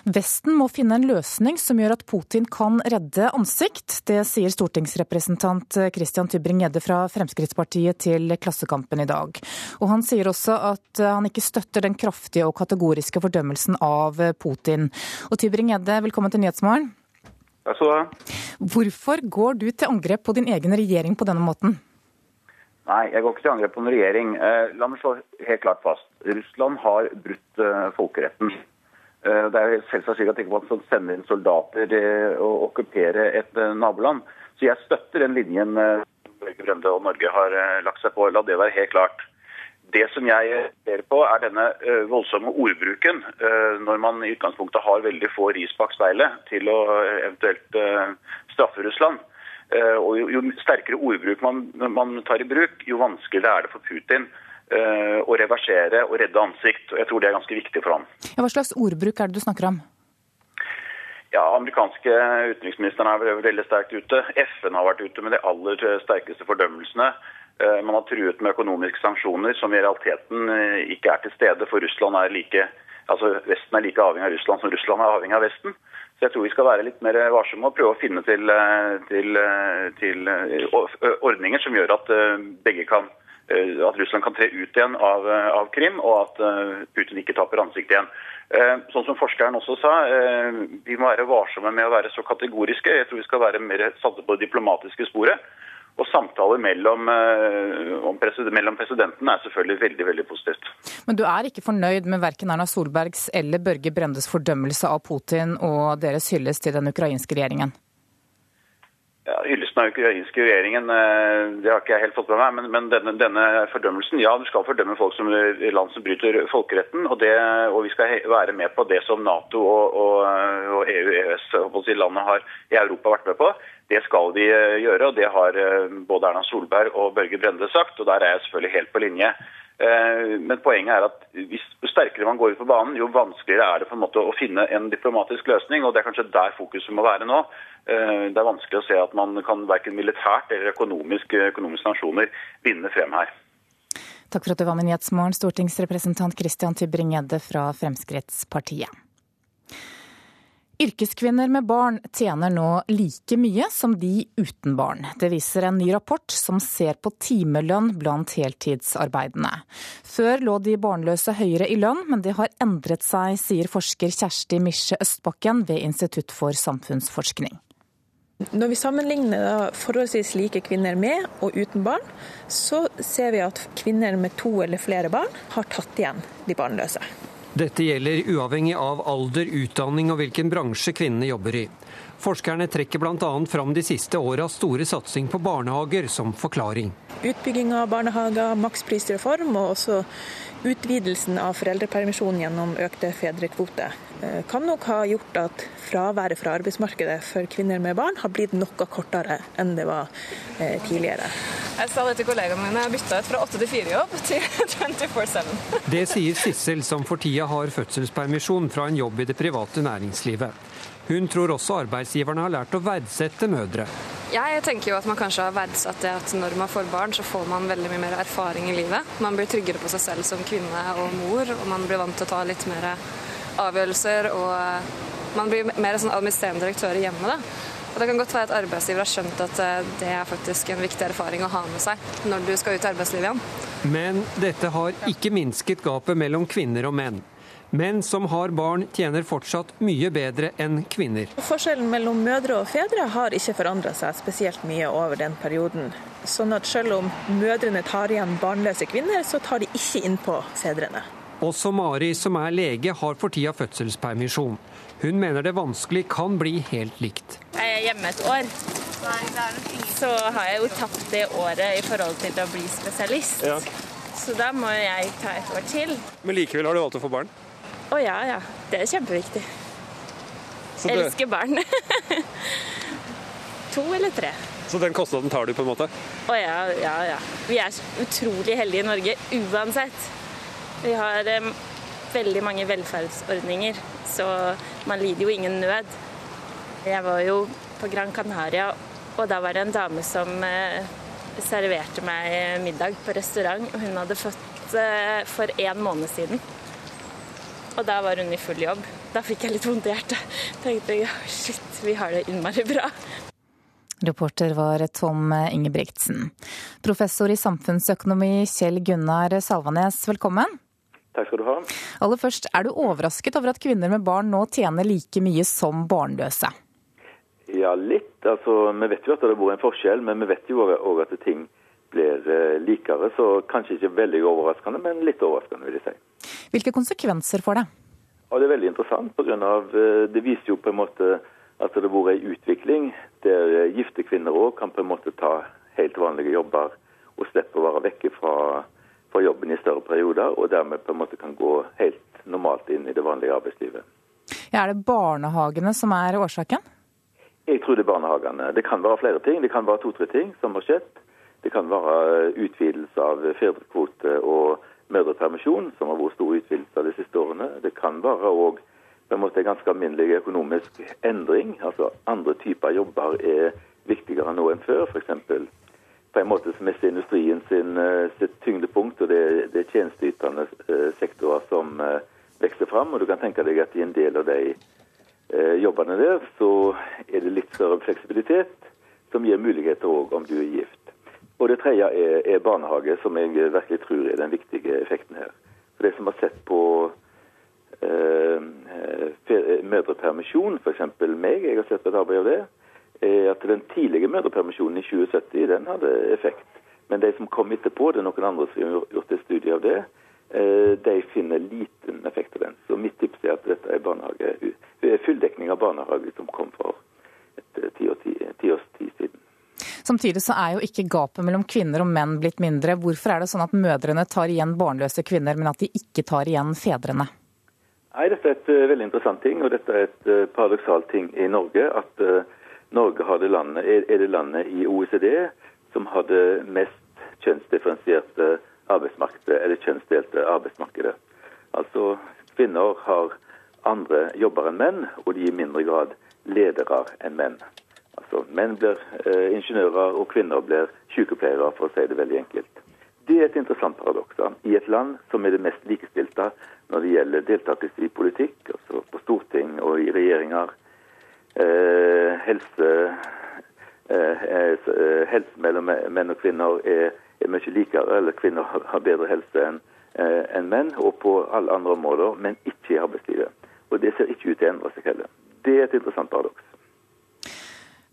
Vesten må finne en løsning som gjør at Putin kan redde ansikt. Det sier stortingsrepresentant Christian Tybring-Gjedde fra Fremskrittspartiet til Klassekampen i dag. Og han sier også at han ikke støtter den kraftige og kategoriske fordømmelsen av Putin. Og Tybring-Gjedde, velkommen til Nyhetsmorgen. Takk skal du ha. Hvorfor går du til angrep på din egen regjering på denne måten? Nei, jeg går ikke til angrep på en regjering. Eh, la meg slå helt klart fast. Russland har brutt eh, folkeretten. Eh, det er selvsagt slik at ikke man skal sende inn soldater og okkupere et naboland. Så jeg støtter den linjen Børge Brende og Norge har lagt seg på. La det være helt klart. Det som jeg ser på, er denne eh, voldsomme ordbruken eh, når man i utgangspunktet har veldig få ris bak speilet til å eh, eventuelt straffe Russland. Og jo, sterkere ordbruk man, man, tar i bruk, jo vanskeligere er det for Putin å reversere og redde ansikt. Og Jeg tror det er ganske viktig for ham. Ja, hva slags ordbruk er det du snakker om? Ja, Amerikanske utenriksministeren er veldig sterkt ute. FN har vært ute med de aller sterkeste fordømmelsene. Eh, man har truet med økonomiske sanksjoner som i realiteten eh, ikke er til stede, for Russland er like, altså Vesten er like avhengig av Russland som Russland er avhengig av Vesten. Så jeg tror vi skal være litt mer varsomme og prøve å finne til, eh, til, til ordninger som gjør at begge kan at Russland kan tre ut igjen av, av Krim, og at Putin ikke taper ansiktet igjen. Sånn som forskeren også sa, vi må være varsomme med å være så kategoriske. Jeg tror vi skal være mer satte på det diplomatiske sporet. Og samtaler mellom, eh, president, mellom presidentene er selvfølgelig veldig veldig positivt. Men du er ikke fornøyd med verken Erna Solbergs eller Børge Brendes fordømmelse av Putin og deres hyllest til den ukrainske regjeringen? Ja, Hyllesten av ukrainske regjeringen eh, det har ikke jeg helt fått med meg. Men, men denne, denne, fordømmelsen Ja, du skal fordømme folk som land som bryter folkeretten. Og, det, og vi skal være med på det som Nato og, og, og EU, EØS, landet har, i Europa har vært med på. Det skal vi eh, gjøre, og det har eh, både Erna Solberg og Børge Brende sagt. og Der er jeg selvfølgelig helt på linje. Eh, men poenget er at jo sterkere man går ut på banen, jo vanskeligere er det på en måte å finne en diplomatisk løsning. og Det er kanskje der fokuset må være nå. Det er vanskelig å se at man kan verken militært eller økonomisk, økonomiske nasjoner vinne frem her. Takk for at du var med Nyhetsmorgen, stortingsrepresentant Christian Tybring-Gjedde fra Fremskrittspartiet. Yrkeskvinner med barn tjener nå like mye som de uten barn. Det viser en ny rapport som ser på timelønn blant heltidsarbeidende. Før lå de barnløse høyere i lønn, men det har endret seg, sier forsker Kjersti Misje Østbakken ved Institutt for samfunnsforskning. Når vi sammenligner forholdsvis like kvinner med og uten barn, så ser vi at kvinner med to eller flere barn har tatt igjen de barnløse. Dette gjelder uavhengig av alder, utdanning og hvilken bransje kvinnene jobber i. Forskerne trekker bl.a. fram de siste åras store satsing på barnehager som forklaring. Utbygging av barnehager, maksprisreform og også utvidelsen av foreldrepermisjonen gjennom økte fedrekvoter kan nok ha gjort at fraværet fra arbeidsmarkedet for kvinner med barn har blitt noe kortere enn det var eh, tidligere. Jeg sa det til kollegaene mine, jeg bytta ut fra 8 til 4-jobb til (laughs) 24-7. Det sier Sissel, som for tida har fødselspermisjon fra en jobb i det private næringslivet. Hun tror også arbeidsgiverne har lært å verdsette mødre. Jeg tenker jo at man kanskje har verdsatt det at når man får barn, så får man veldig mye mer erfaring i livet. Man blir tryggere på seg selv som kvinne og mor, og man blir vant til å ta litt mer avgjørelser. Og man blir mer sånn administrerende direktør hjemme. Da. Og Det kan godt være at arbeidsgiver har skjønt at eh, det er faktisk en viktig erfaring å ha med seg når du skal ut i arbeidslivet igjen. Men dette har ikke minsket gapet mellom kvinner og menn. Menn som har barn, tjener fortsatt mye bedre enn kvinner. Forskjellen mellom mødre og fedre har ikke forandra seg spesielt mye over den perioden. Sånn at selv om mødrene tar igjen barnløse kvinner, så tar de ikke innpå fedrene. Også Mari, som er lege, har for tida fødselspermisjon. Hun mener det vanskelig kan bli helt likt. Jeg er hjemme et år. Så har jeg jo tapt det året i forhold til å bli spesialist. Ja. Så da må jeg ta et år til. Men likevel har du valgt å få barn? Å ja, ja. Det er kjempeviktig. Det... Elsker barn. (laughs) to eller tre. Så den kostnaden tar du på en måte? Å ja, ja, ja. Vi er utrolig heldige i Norge uansett. Vi har um, veldig mange velferdsordninger, så man lider jo ingen nød. Jeg var jo på Gran Canaria, og da var det en dame som uh, serverte meg middag på restaurant, og hun hadde fått uh, for en måned siden. Og da var hun i full jobb. Da fikk jeg litt vondt i hjertet. (laughs) Tenkte ja, shit, vi har det innmari bra. Reporter var Tom Ingebrigtsen. Professor i samfunnsøkonomi Kjell Gunnar Salvanes, velkommen. Takk skal du ha. Aller først, er du overrasket over at kvinner med barn nå tjener like mye som barnløse? Ja, litt. Altså, vi vet jo at det har vært en forskjell, men vi vet jo òg at ting blir eh, likere. Så kanskje ikke veldig overraskende, men litt overraskende, vil jeg si. Hvilke konsekvenser får det? Ja, det er veldig interessant. På grunn av, eh, det viser jo på en måte at det har vært en utvikling der eh, gifte kvinner òg kan på en måte ta helt vanlige jobber og slippe å være vekke fra, fra, jobben i større perioder, og dermed på en måte kan gå helt normalt inn i det vanlige arbeidslivet. Ja, er det barnehagene som er årsaken? Jeg tror det er barnehagene. Det kan være flere ting. Det kan være to-tre ting som har skjedd. Det kan være utvidelse av fedrekvote og mødrepermisjon, som har vært stor utvidelse de siste årene. Det kan være òg ganske alminnelig økonomisk endring. Altså Andre typer jobber er viktigere nå enn før. F.eks. på en måte som er industrien sin, eh, sitt tyngdepunkt, og det, det er tjenesteytende eh, sektorer som eh, vokser fram. Og du kan tenke deg at i en del av de jobbene der, så er det litt større fleksibilitet, som gir muligheter òg om du er gift. Og det tredje er, er, barnehage, som jeg virkelig tror er den viktige effekten her. For De som har sett på eh, mødrepermisjon, f.eks. meg, jeg har sett på et arbeid av det, er at den tidlige mødrepermisjonen i 2070 den hadde effekt. Men de som kom etterpå, det er noen andre som har gjort et studie av det, eh, de finner liten effekt av den. Så mitt tips er at dette er fulldekning av barnehage som kom for et eh, tiårs tid siden. Samtidig så er jo ikke gapet mellom kvinner og menn blitt mindre. Hvorfor er det sånn at mødrene tar igjen barnløse kvinner, men at de ikke tar igjen fedrene? Nei, Dette er et veldig interessant ting, og dette er et paradoksalt ting i Norge. At Norge det landet, er, det landet i OECD som har det mest kjønnsdifferensierte arbeidsmarkedet, eller kjønnsdelte arbeidsmarkedet. Altså, Kvinner har andre jobber enn menn, og de i mindre grad ledere enn menn. Altså, menn blir eh, ingeniører, og kvinner blir sykepleiere, for å si det veldig enkelt. Det er et interessant paradoks. I et land som er det mest likestilte når det gjelder deltakelse i politikk, altså på storting og i regjeringer, helse, eh, eh helse mellom menn og kvinner er, er mye likere, eller kvinner har bedre helse enn eh, en menn, og på alle andre områder, men ikke i arbeidslivet. Og det ser ikke ut til å endre seg heller. Det er et interessant paradoks.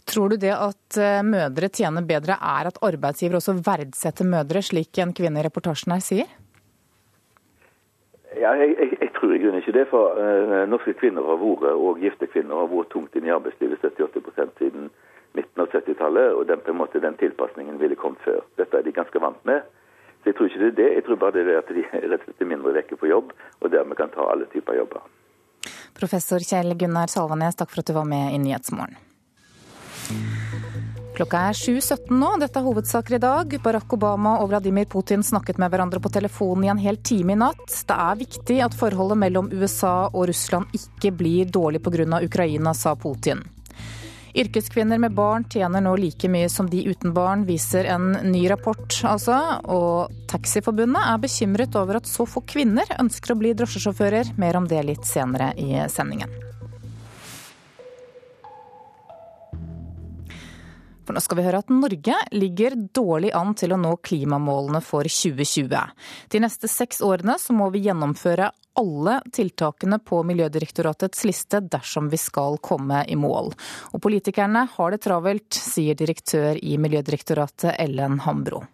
Tror du det at eh, mødre tjener bedre er at arbeidsgiver også verdsetter mødre, slik en kvinne i reportasjen her sier? Ja, jeg, jeg tror i grunnen ikke det. For eh, norske kvinner har vært, og gifte kvinner har vært tungt inn i arbeidslivet 70-80 siden midten av 70-tallet. Og den, på en måte, den tilpasningen ville kommet før. Dette er de ganske vant med. Så jeg tror ikke det er det. Jeg tror bare det er at de (laughs) rett og slett er mindre vekke på jobb, og dermed kan ta alle typer jobber. Professor Kjell Gunnar Salvanes, takk for at du var med i Nyhetsmorgen. Klokka er 7.17 nå, dette er hovedsaker i dag. Barack Obama og Vladimir Putin snakket med hverandre på telefonen i en hel time i natt. Det er viktig at forholdet mellom USA og Russland ikke blir dårlig pga. Ukraina, sa Putin. Yrkeskvinner med barn tjener nå like mye som de uten barn, viser en ny rapport, altså. Og Taxiforbundet er bekymret over at så få kvinner ønsker å bli drosjesjåfører. Mer om det litt senere i sendingen. For nå skal vi høre at Norge ligger dårlig an til å nå klimamålene for 2020. De neste seks årene så må vi gjennomføre alle tiltakene på Miljødirektoratets liste dersom vi skal komme i mål. Og politikerne har det travelt, sier direktør i Miljødirektoratet Ellen Hambro.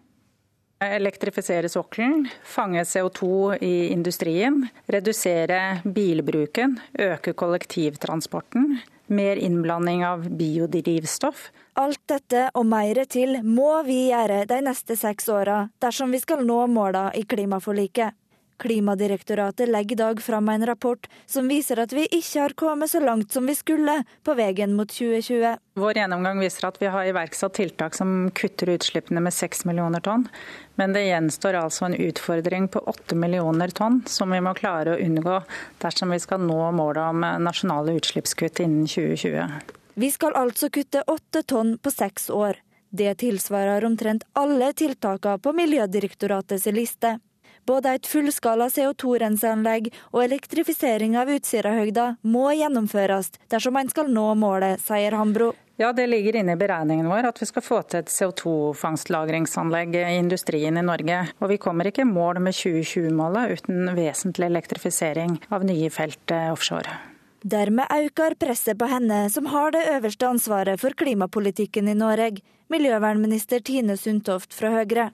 Elektrifisere sokkelen, fange CO2 i industrien, redusere bilbruken, øke kollektivtransporten, mer innblanding av biodrivstoff. Alt dette og mer til må vi gjøre de neste seks åra dersom vi skal nå måla i klimaforliket. Klimadirektoratet legger i dag fram en rapport som viser at vi ikke har kommet så langt som vi skulle på veien mot 2020. Vår gjennomgang viser at vi har iverksatt tiltak som kutter utslippene med 6 millioner tonn. Men det gjenstår altså en utfordring på 8 millioner tonn som vi må klare å unngå dersom vi skal nå målet om nasjonale utslippskutt innen 2020. Vi skal altså kutte åtte tonn på seks år. Det tilsvarer omtrent alle tiltakene på Miljødirektoratets liste. Både et fullskala CO2-renseanlegg og elektrifisering av Utsirahøgda må gjennomføres dersom man skal nå målet, sier Hambro. Ja, Det ligger inne i beregningen vår at vi skal få til et CO2-fangstlagringsanlegg i industrien i Norge. Og vi kommer ikke i mål med 2020-målet uten vesentlig elektrifisering av nye felt eh, offshore. Dermed øker presset på henne, som har det øverste ansvaret for klimapolitikken i Norge. Miljøvernminister Tine Sundtoft fra Høyre.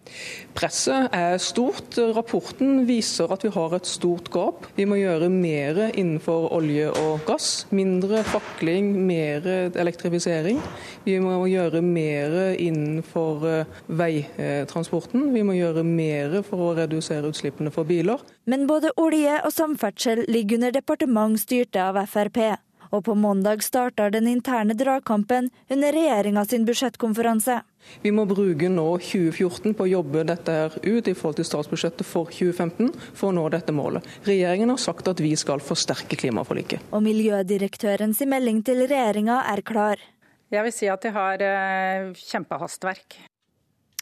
Presset er stort. Rapporten viser at vi har et stort gap. Vi må gjøre mer innenfor olje og gass. Mindre fakling, mer elektrifisering. Vi må gjøre mer innenfor eh, veitransporten. Vi må gjøre mer for å redusere utslippene for biler. Men både olje og samferdsel ligger under departement styrte av Frp og på mandag starter den interne dragkampen under regjeringa sin budsjettkonferanse. Vi må bruke nå 2014 på å jobbe dette her ut i forhold til statsbudsjettet for 2015 for å nå dette målet. Regjeringen har sagt at vi skal forsterke klimaforliket. Og Miljødirektørens melding til regjeringa er klar. Jeg vil si at de har eh, kjempehastverk.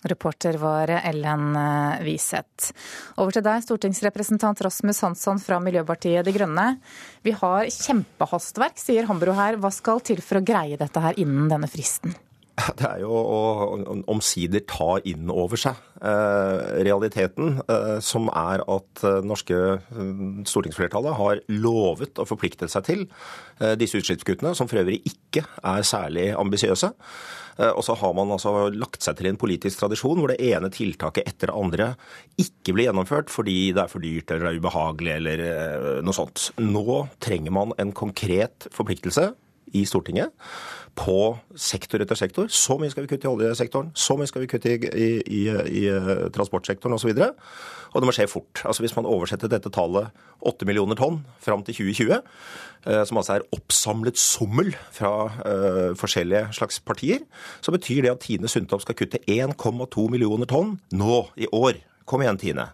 Reporter var Ellen eh, Wiseth. Over til deg, stortingsrepresentant Rasmus Hansson fra Miljøpartiet De Grønne. Vi har kjempehastverk, sier Hambro her. Hva skal til for å greie dette her innen denne fristen? (laughs) Det er jo å omsider ta inn over seg eh, realiteten, eh, som er at eh, norske stortingsflertallet har lovet å forplikte seg til disse utslippskuttene, som for øvrig ikke er særlig ambisiøse. Og så har man altså lagt seg til en politisk tradisjon hvor det ene tiltaket etter det andre ikke blir gjennomført fordi det er for dyrt eller er ubehagelig eller noe sånt. Nå trenger man en konkret forpliktelse i Stortinget på sektor etter sektor. Så mye skal vi kutte i oljesektoren, så mye skal vi kutte i, i, i, i eh, transportsektoren osv. Og, så og det må skje fort. Altså Hvis man oversetter dette tallet 8 millioner tonn fram til 2020, eh, som altså er oppsamlet sommel fra uh, forskjellige slags partier, så betyr det at Tine Sundtopp skal kutte 1,2 millioner tonn nå i år. Kom igjen, Tine.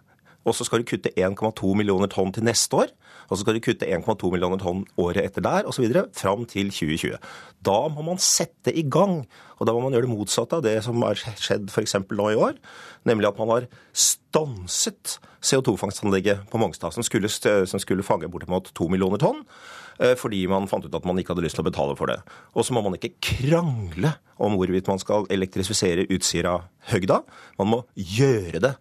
Og så skal du kutte 1,2 millioner tonn til neste år. Og så skal du kutte 1,2 millioner tonn året etter der osv. fram til 2020. Da må man sette i gang. Og da må man gjøre det motsatte av det som har skjedd f.eks. nå i år. Nemlig at man har stanset CO2-fangstanlegget på Mongstad, som skulle, som skulle fange bortimot to millioner tonn. Eh, fordi man fant ut at man ikke hadde lyst til å betale for det. Og så må man ikke krangle om hvorvidt man skal elektrifisere Utsira-høgda. Man må gjøre det.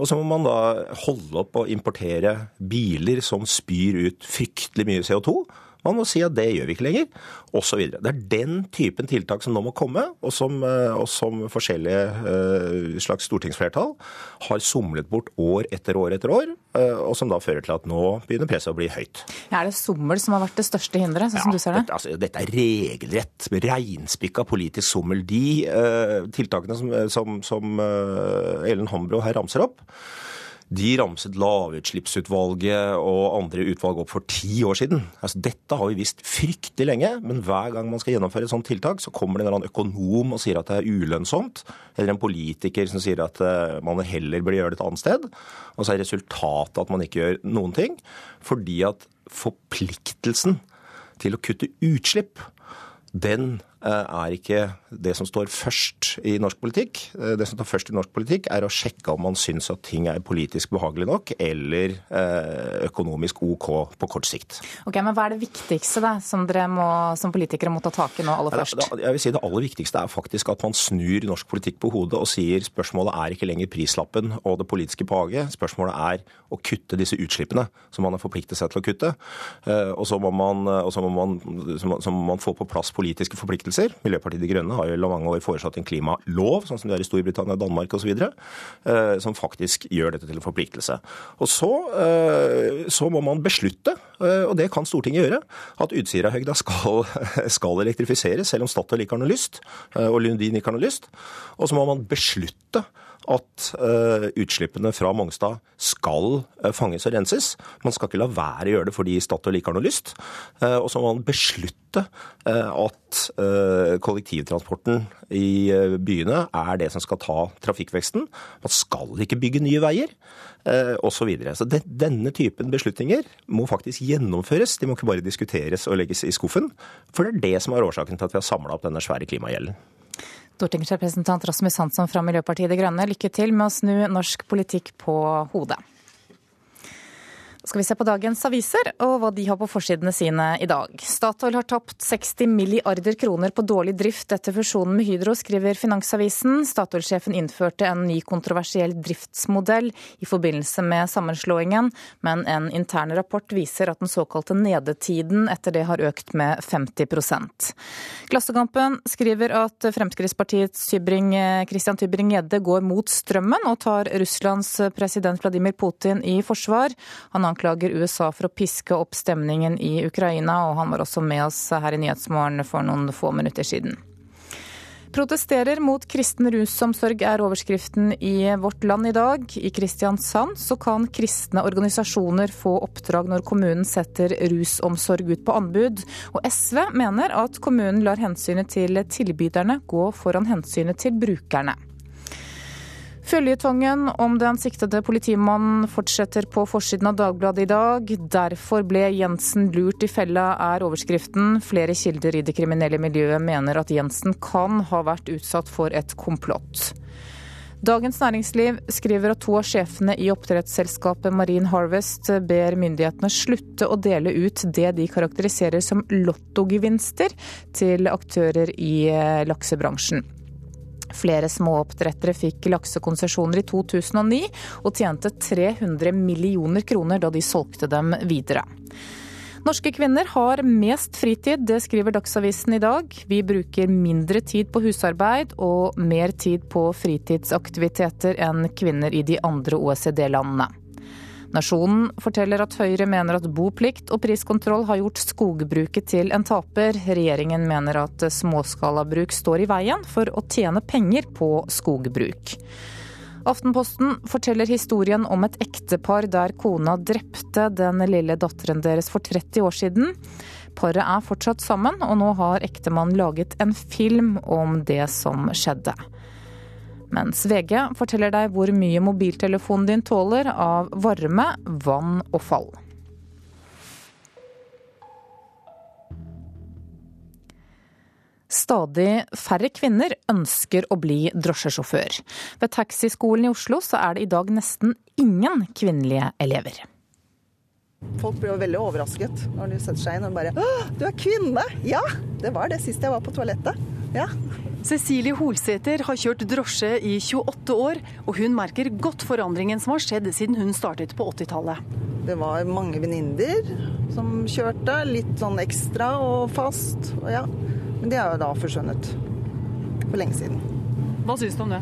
Og så må man da holde opp og importere biler som spyr ut fryktelig mye CO2. Man må si at det gjør vi ikke lenger, osv. Det er den typen tiltak som nå må komme, og som, eh, og som forskjellige uh, slags stortingsflertall har somlet bort år etter år etter år, uh, og som da fører til at nå begynner presset å bli høyt. Ja, er det sommel som har vært det største hinderet, sånn som du ser det? Dette, altså, dette er regelrett, reinspikka politisk sommel. De tiltakene som, som, som Ellen Hombro her ramser opp, de ramset lavutslippsutvalget og andre utvalg opp for ti år siden. Altså, dette har vi visst fryktelig lenge, men hver gang man skal gjennomføre et sånt tiltak, så kommer det en eller annen økonom og sier at det er ulønnsomt, eller en politiker som sier at uh, man heller bør gjøre det et annet sted. Og så er resultatet at man ikke gjør noen ting, fordi at forpliktelsen til å kutte utslipp, den Eh, er ikke det som står først i norsk politikk. Eh, det som står først i norsk politikk, er å sjekke om man syns at ting er politisk behagelig nok eller eh, økonomisk OK på kort sikt. Ok, Men hva er det viktigste da, som dere må, som politikere må ta tak i nå aller først? Jeg vil si Det aller viktigste er faktisk at man snur norsk politikk på hodet og sier spørsmålet er ikke lenger prislappen og det politiske paget. Spørsmålet er å kutte disse utslippene som man har forpliktet seg til å kutte. Og så må man, så må man, så må man få på plass politiske forpliktelser forpliktelser. Miljøpartiet De Grønne har jo i mange år foreslått en klimalov, sånn som det er i Storbritannia, Danmark osv., eh, som faktisk gjør dette til en forpliktelse. Og så, eh, så må man beslutte, eh, og det kan Stortinget gjøre, at Utsirahøgda skal, (laughs) skal elektrifiseres, selv om Statoil ikke har noe lyst, og Lundin ikke har noe lyst. Og så må man beslutte at uh, utslippene fra Mongstad skal uh, fanges og renses. Man skal ikke la være å gjøre det fordi Statoil ikke har noe lyst. Uh, og så må man beslutte at kollektivtransporten i byene er det som skal ta trafikkveksten. Man skal ikke bygge nye veier, osv. Så, videre. så denne typen beslutninger må faktisk gjennomføres. De må ikke bare diskuteres og legges i skuffen. For det er det som er årsaken til at vi har samla opp denne svære klimagjelden. Stortingsrepresentant Rasmus Hansson fra Miljøpartiet De Grønne, lykke til med å snu norsk politikk på hodet skal vi se på dagens aviser og hva de har på forsidene sine i dag. Statoil har tapt 60 milliarder kroner på dårlig drift etter fusjonen med Hydro, skriver Finansavisen. Statoil-sjefen innførte en ny kontroversiell driftsmodell i forbindelse med sammenslåingen, men en intern rapport viser at den såkalte nedetiden etter det har økt med 50% Klassekampen skriver at Fremskrittspartiets Christian Tybring-Gjedde går mot strømmen og tar Russlands president Vladimir Putin i forsvar. Han anklager USA for å piske opp stemningen i Ukraina, og han var også med oss her i Nyhetsmorgen for noen få minutter siden. Protesterer mot kristen rusomsorg er overskriften i Vårt Land i dag. I Kristiansand så kan kristne organisasjoner få oppdrag når kommunen setter rusomsorg ut på anbud. Og SV mener at kommunen lar hensynet til tilbyderne gå foran hensynet til brukerne. Føljetongen om den siktede politimannen fortsetter på forsiden av Dagbladet i dag. Derfor ble Jensen lurt i fella, er overskriften. Flere kilder i det kriminelle miljøet mener at Jensen kan ha vært utsatt for et komplott. Dagens Næringsliv skriver at to av sjefene i oppdrettsselskapet Marine Harvest ber myndighetene slutte å dele ut det de karakteriserer som lottogevinster til aktører i laksebransjen. Flere småoppdrettere fikk laksekonsesjoner i 2009 og tjente 300 millioner kroner da de solgte dem videre. Norske kvinner har mest fritid, det skriver Dagsavisen i dag. Vi bruker mindre tid på husarbeid og mer tid på fritidsaktiviteter enn kvinner i de andre OECD-landene. Nasjonen forteller at Høyre mener at boplikt og priskontroll har gjort skogbruket til en taper. Regjeringen mener at småskalabruk står i veien for å tjene penger på skogbruk. Aftenposten forteller historien om et ektepar der kona drepte den lille datteren deres for 30 år siden. Paret er fortsatt sammen, og nå har ektemannen laget en film om det som skjedde. Mens VG forteller deg hvor mye mobiltelefonen din tåler av varme, vann og fall. Stadig færre kvinner ønsker å bli drosjesjåfør. Ved taxiskolen i Oslo så er det i dag nesten ingen kvinnelige elever. Folk blir jo veldig overrasket når de setter seg inn og bare 'Å, du er kvinne!' Ja, det var det sist jeg var på toalettet. Ja. Cecilie Holsæter har kjørt drosje i 28 år, og hun merker godt forandringen som har skjedd siden hun startet på 80-tallet. Det var mange venninner som kjørte, litt sånn ekstra og fast. Og ja. Men det er jo da forsvunnet for lenge siden. Hva syns du om det?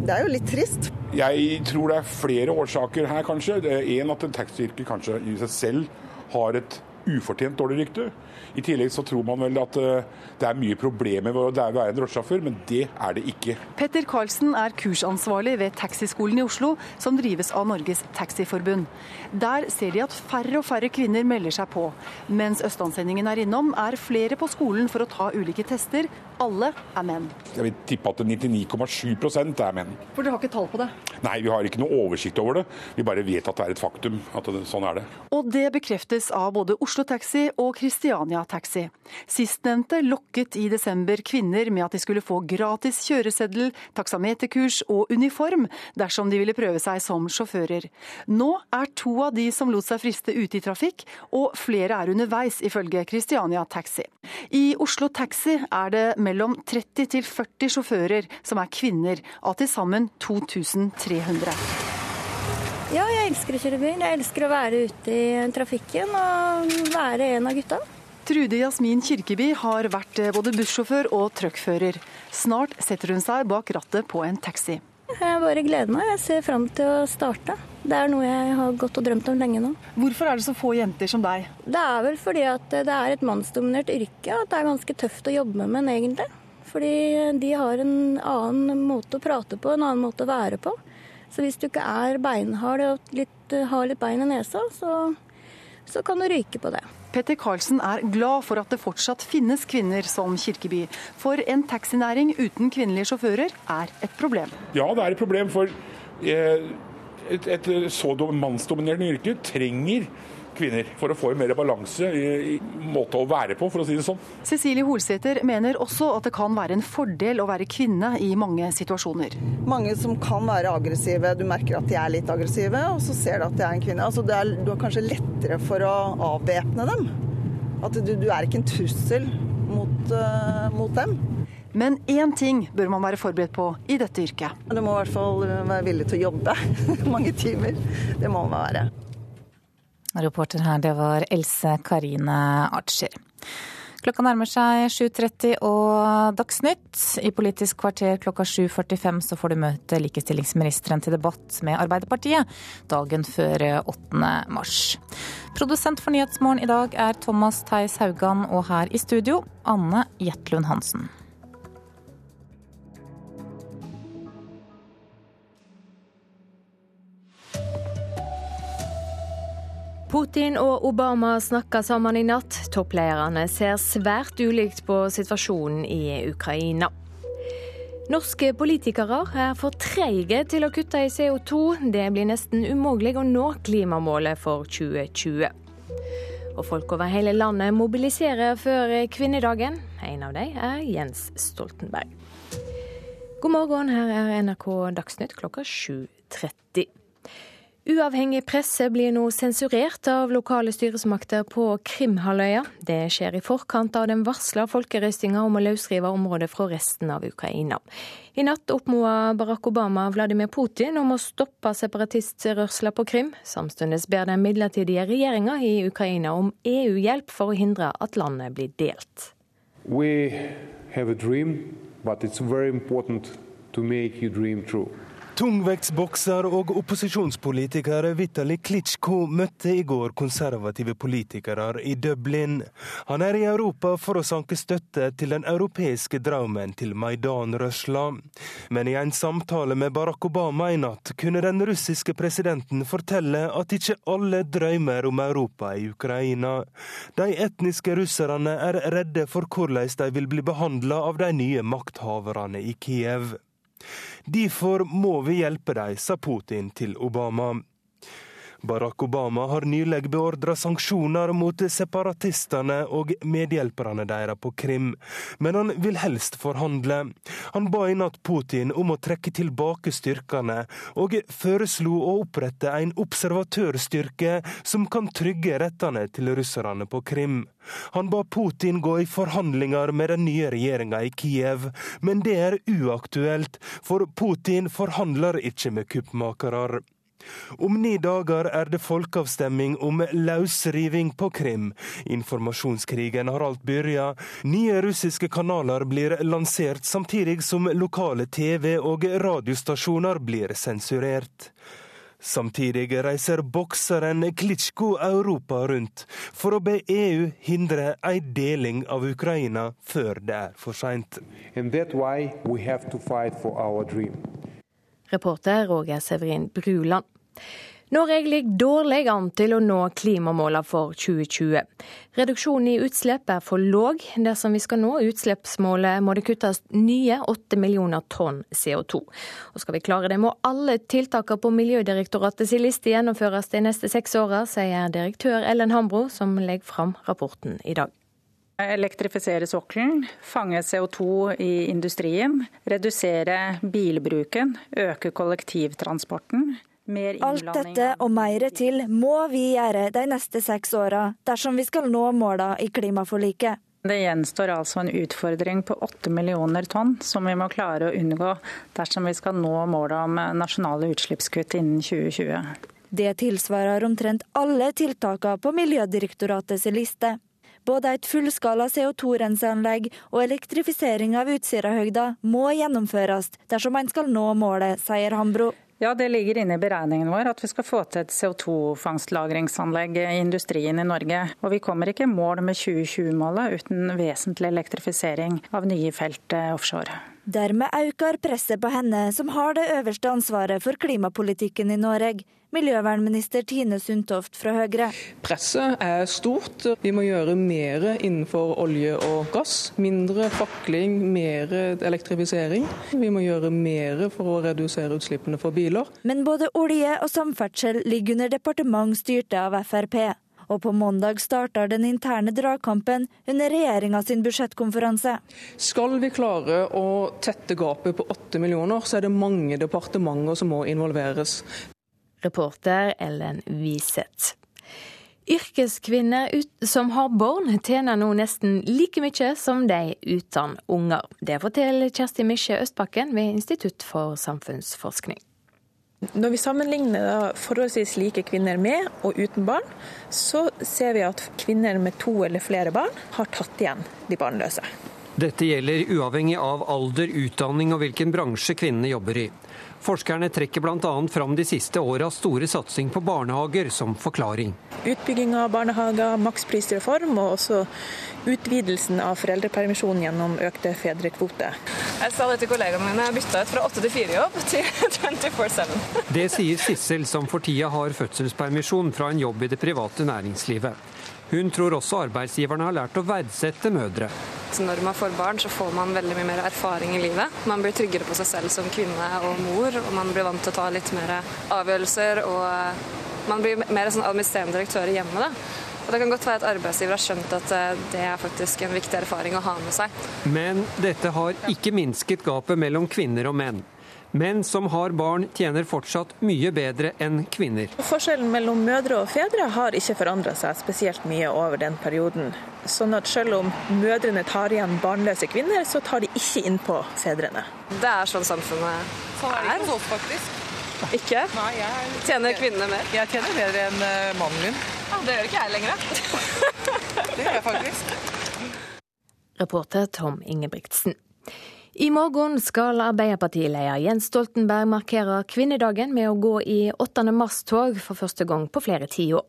Det er jo litt trist. Jeg tror det er flere årsaker her, kanskje. En at taxiyrket kanskje i seg selv har et ufortjent dårlig rykte. I tillegg så tror man vel at eh, det er mye problemer ved å være en drosjesjåfør, men det er det ikke. Petter Karlsen er kursansvarlig ved Taxiskolen i Oslo, som drives av Norges Taxiforbund. Der ser de at færre og færre kvinner melder seg på. Mens Østlandssendingen er innom, er flere på skolen for å ta ulike tester. Alle er menn. Jeg vil tippe at 99,7 er menn. For dere har ikke tall på det? Nei, vi har ikke noe oversikt over det. Vi bare vet at det er et faktum. at det, sånn er det. Og det bekreftes av både Oslo Taxi og Christiania Taxi. Sistnevnte lokket i desember kvinner med at de skulle få gratis kjøreseddel, taksameterkurs og uniform dersom de ville prøve seg som sjåfører. Nå er to av de som lot seg friste ute i trafikk, og flere er underveis, ifølge Christiania Taxi. I Oslo Taxi er det mellom 30 til 40 sjåfører som er kvinner, av til sammen 2300. Ja, jeg elsker å kjøre bil. Jeg elsker å være ute i trafikken og være en av gutta. Trude Jasmin Kirkeby har vært både bussjåfør og truckfører. Snart setter hun seg bak rattet på en taxi. Jeg bare gleder meg. Jeg ser fram til å starte. Det er noe jeg har gått og drømt om lenge nå. Hvorfor er det så få jenter som deg? Det er vel fordi at det er et mannsdominert yrke. At det er ganske tøft å jobbe med, egentlig. Fordi de har en annen måte å prate på, en annen måte å være på. Så hvis du ikke er beinhard og litt, har litt bein i nesa, så, så kan du ryke på det. Petter Karlsen er glad for at det fortsatt finnes kvinner som Kirkeby. For en taxinæring uten kvinnelige sjåfører er et problem. Ja, det er et problem. For eh, et, et så mannsdominerende yrke trenger kvinner, for å få en mer balanse i, i måte å være på, for å si det sånn. Cecilie Holsæter mener også at det kan være en fordel å være kvinne i mange situasjoner. Mange som kan være aggressive, du merker at de er litt aggressive, og så ser du at de er en kvinne. Altså, er, du er kanskje lettere for å avvæpne dem. At du, du, er ikke en trussel mot, uh, mot dem. Men én ting bør man være forberedt på i dette yrket. Du må i hvert fall være villig til å jobbe (laughs) mange timer. Det må man være. Reporter her, det var Else Karine Archer. Klokka nærmer seg 7.30 og Dagsnytt. I Politisk kvarter klokka 7.45 så får du møte likestillingsministeren til debatt med Arbeiderpartiet dagen før 8. mars. Produsent for Nyhetsmorgen i dag er Thomas Theis Haugan, og her i studio Anne Jetlund Hansen. Putin og Obama snakka sammen i natt. Topplederne ser svært ulikt på situasjonen i Ukraina. Norske politikere er for treige til å kutte i CO2. Det blir nesten umulig å nå klimamålet for 2020. Og folk over hele landet mobiliserer før kvinnedagen. En av dem er Jens Stoltenberg. God morgen, her er NRK Dagsnytt klokka 7.30. Uavhengig presse blir nå sensurert av lokale styresmakter på Krimhalvøya. Det skjer i forkant av den varsla folkerøstinga om å løsrive området fra resten av Ukraina. I natt oppmoda Barack Obama Vladimir Putin om å stoppe separatistrørsla på Krim. Samtidig ber den midlertidige regjeringa i Ukraina om EU-hjelp for å hindre at landet blir delt. We have a dream, but it's very important to make your dream true. Tungvektsbokser og opposisjonspolitiker Vitali Klitsjko møtte i går konservative politikere i Dublin. Han er i Europa for å sanke støtte til den europeiske drømmen til Maidan-rørsla. Men i en samtale med Barack Obama i natt kunne den russiske presidenten fortelle at ikke alle drømmer om Europa i Ukraina. De etniske russerne er redde for hvordan de vil bli behandla av de nye makthaverne i Kiev. Derfor må vi hjelpe dem, sa Putin til Obama. Barack Obama har nylig beordra sanksjoner mot separatistene og medhjelperne deres på Krim, men han vil helst forhandle. Han ba i natt Putin om å trekke tilbake styrkene, og foreslo å opprette en observatørstyrke som kan trygge rettene til russerne på Krim. Han ba Putin gå i forhandlinger med den nye regjeringa i Kiev, men det er uaktuelt, for Putin forhandler ikke med kuppmakere. Om ni dager er det folkeavstemning om løsriving på Krim. Informasjonskrigen har alt begynt. Nye russiske kanaler blir lansert, samtidig som lokale TV- og radiostasjoner blir sensurert. Samtidig reiser bokseren Klitsjko Europa rundt for å be EU hindre en deling av Ukraina før det er for seint. Reporter Roger Severin Bruland. Norge ligger dårlig an til å nå klimamålene for 2020. Reduksjonen i utslipp er for låg. Dersom vi skal nå utslippsmålet, må det kuttes nye 8 millioner tonn CO2. Og skal vi klare det, må alle tiltakene på Miljødirektoratets liste gjennomføres de neste seks åra, sier direktør Ellen Hambro, som legger fram rapporten i dag. Elektrifisere sokkelen, fange CO2 i industrien, redusere bilbruken, øke kollektivtransporten. Alt dette og mer til må vi gjøre de neste seks åra, dersom vi skal nå måla i klimaforliket. Det gjenstår altså en utfordring på 8 millioner tonn som vi må klare å unngå dersom vi skal nå målet om nasjonale utslippskutt innen 2020. Det tilsvarer omtrent alle tiltakene på Miljødirektoratets liste. Både et fullskala CO2-renseanlegg og elektrifisering av Utsirahøgda må gjennomføres dersom en skal nå målet, sier Hambro. Ja, Det ligger inne i beregningen vår at vi skal få til et CO2-fangstlagringsanlegg i industrien i Norge. Og vi kommer ikke i mål med 2020-målet uten vesentlig elektrifisering av nye felt eh, offshore. Dermed øker presset på henne, som har det øverste ansvaret for klimapolitikken i Norge. Miljøvernminister Tine Sundtoft fra Høyre. Presset er stort. Vi må gjøre mer innenfor olje og gass. Mindre fakling, mer elektrifisering. Vi må gjøre mer for å redusere utslippene for biler. Men både olje og samferdsel ligger under departement styrte av Frp. Og på mandag starter den interne dragkampen under regjeringa sin budsjettkonferanse. Skal vi klare å tette gapet på åtte millioner, så er det mange departementer som må involveres. Reporter Ellen Wiseth. Yrkeskvinner som har barn, tjener nå nesten like mye som de uten unger. Det forteller Kjersti Misje Østbakken ved Institutt for samfunnsforskning. Når vi sammenligner forholdsvis like kvinner med og uten barn, så ser vi at kvinner med to eller flere barn har tatt igjen de barnløse. Dette gjelder uavhengig av alder, utdanning og hvilken bransje kvinnene jobber i. Forskerne trekker bl.a. fram de siste åras store satsing på barnehager som forklaring. Utbygging av barnehager, maksprisreform og også utvidelsen av foreldrepermisjonen gjennom økte fedrekvoter. Jeg sa det til kollegaene mine, jeg bytta ut fra 8 til 4-jobb til (laughs) 24-7. Det sier Sissel, som for tida har fødselspermisjon fra en jobb i det private næringslivet. Hun tror også arbeidsgiverne har lært å verdsette mødre. Så når man får barn, så får man veldig mye mer erfaring i livet. Man blir tryggere på seg selv som kvinne og mor, og man blir vant til å ta litt mer avgjørelser. Og man blir mer sånn administrerende direktør hjemme. da. Og Det kan godt være at arbeidsgiver har skjønt at eh, det er faktisk en viktig erfaring å ha med seg. Men dette har ikke minsket gapet mellom kvinner og menn. Menn som har barn, tjener fortsatt mye bedre enn kvinner. Forskjellen mellom mødre og fedre har ikke forandra seg spesielt mye over den perioden. Sånn at selv om mødrene tar igjen barnløse kvinner, så tar de ikke inn på fedrene. Det er sånn samfunnet sånn er. det ikke hos faktisk. Ikke? Nei, jeg... Tjener kvinnene mer? Jeg tjener bedre enn eh, mannen min. Ja, Det gjør ikke jeg lenger. (laughs) det gjør jeg faktisk. Reporter Tom Ingebrigtsen. I morgen skal Arbeiderpartileder Jens Stoltenberg markere kvinnedagen med å gå i 8. mars-tog for første gang på flere tiår.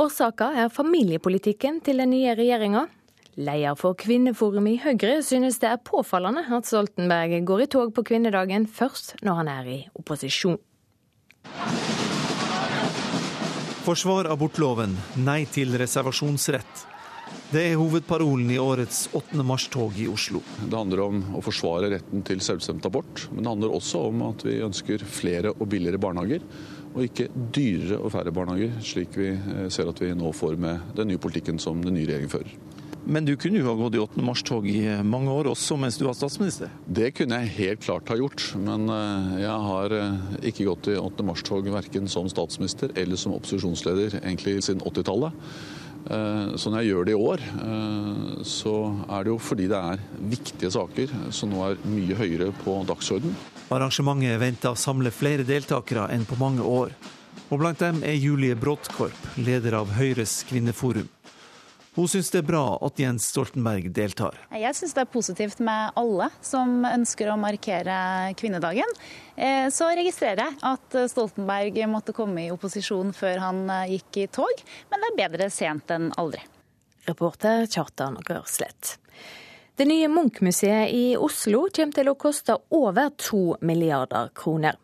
Årsaka er familiepolitikken til den nye regjeringa. Leder for Kvinneforum i Høyre synes det er påfallende at Stoltenberg går i tog på kvinnedagen først når han er i opposisjon. Forsvar abortloven, nei til reservasjonsrett. Det er hovedparolen i årets 8. mars-tog i Oslo. Det handler om å forsvare retten til selvbestemt abort, men det handler også om at vi ønsker flere og billigere barnehager. Og ikke dyrere og færre barnehager, slik vi eh, ser at vi nå får med den nye politikken som den nye regjeringen fører. Men du kunne jo ha gått i 8. mars-tog i mange år, også mens du var statsminister? Det kunne jeg helt klart ha gjort, men eh, jeg har eh, ikke gått i 8. mars-tog verken som statsminister eller som opposisjonsleder egentlig siden 80-tallet. Så når jeg gjør det i år, så er det jo fordi det er viktige saker som nå er mye høyere på dagsorden. Arrangementet venter å samle flere deltakere enn på mange år. Og blant dem er Julie Bråttkorp, leder av Høyres kvinneforum. Hun syns det er bra at Jens Stoltenberg deltar. Jeg syns det er positivt med alle som ønsker å markere kvinnedagen. Eh, så registrerer jeg at Stoltenberg måtte komme i opposisjon før han eh, gikk i tog, men det er bedre sent enn aldri. Reporter Kjartan Rørslett. Det nye Munch-museet i Oslo kommer til å koste over to milliarder kroner.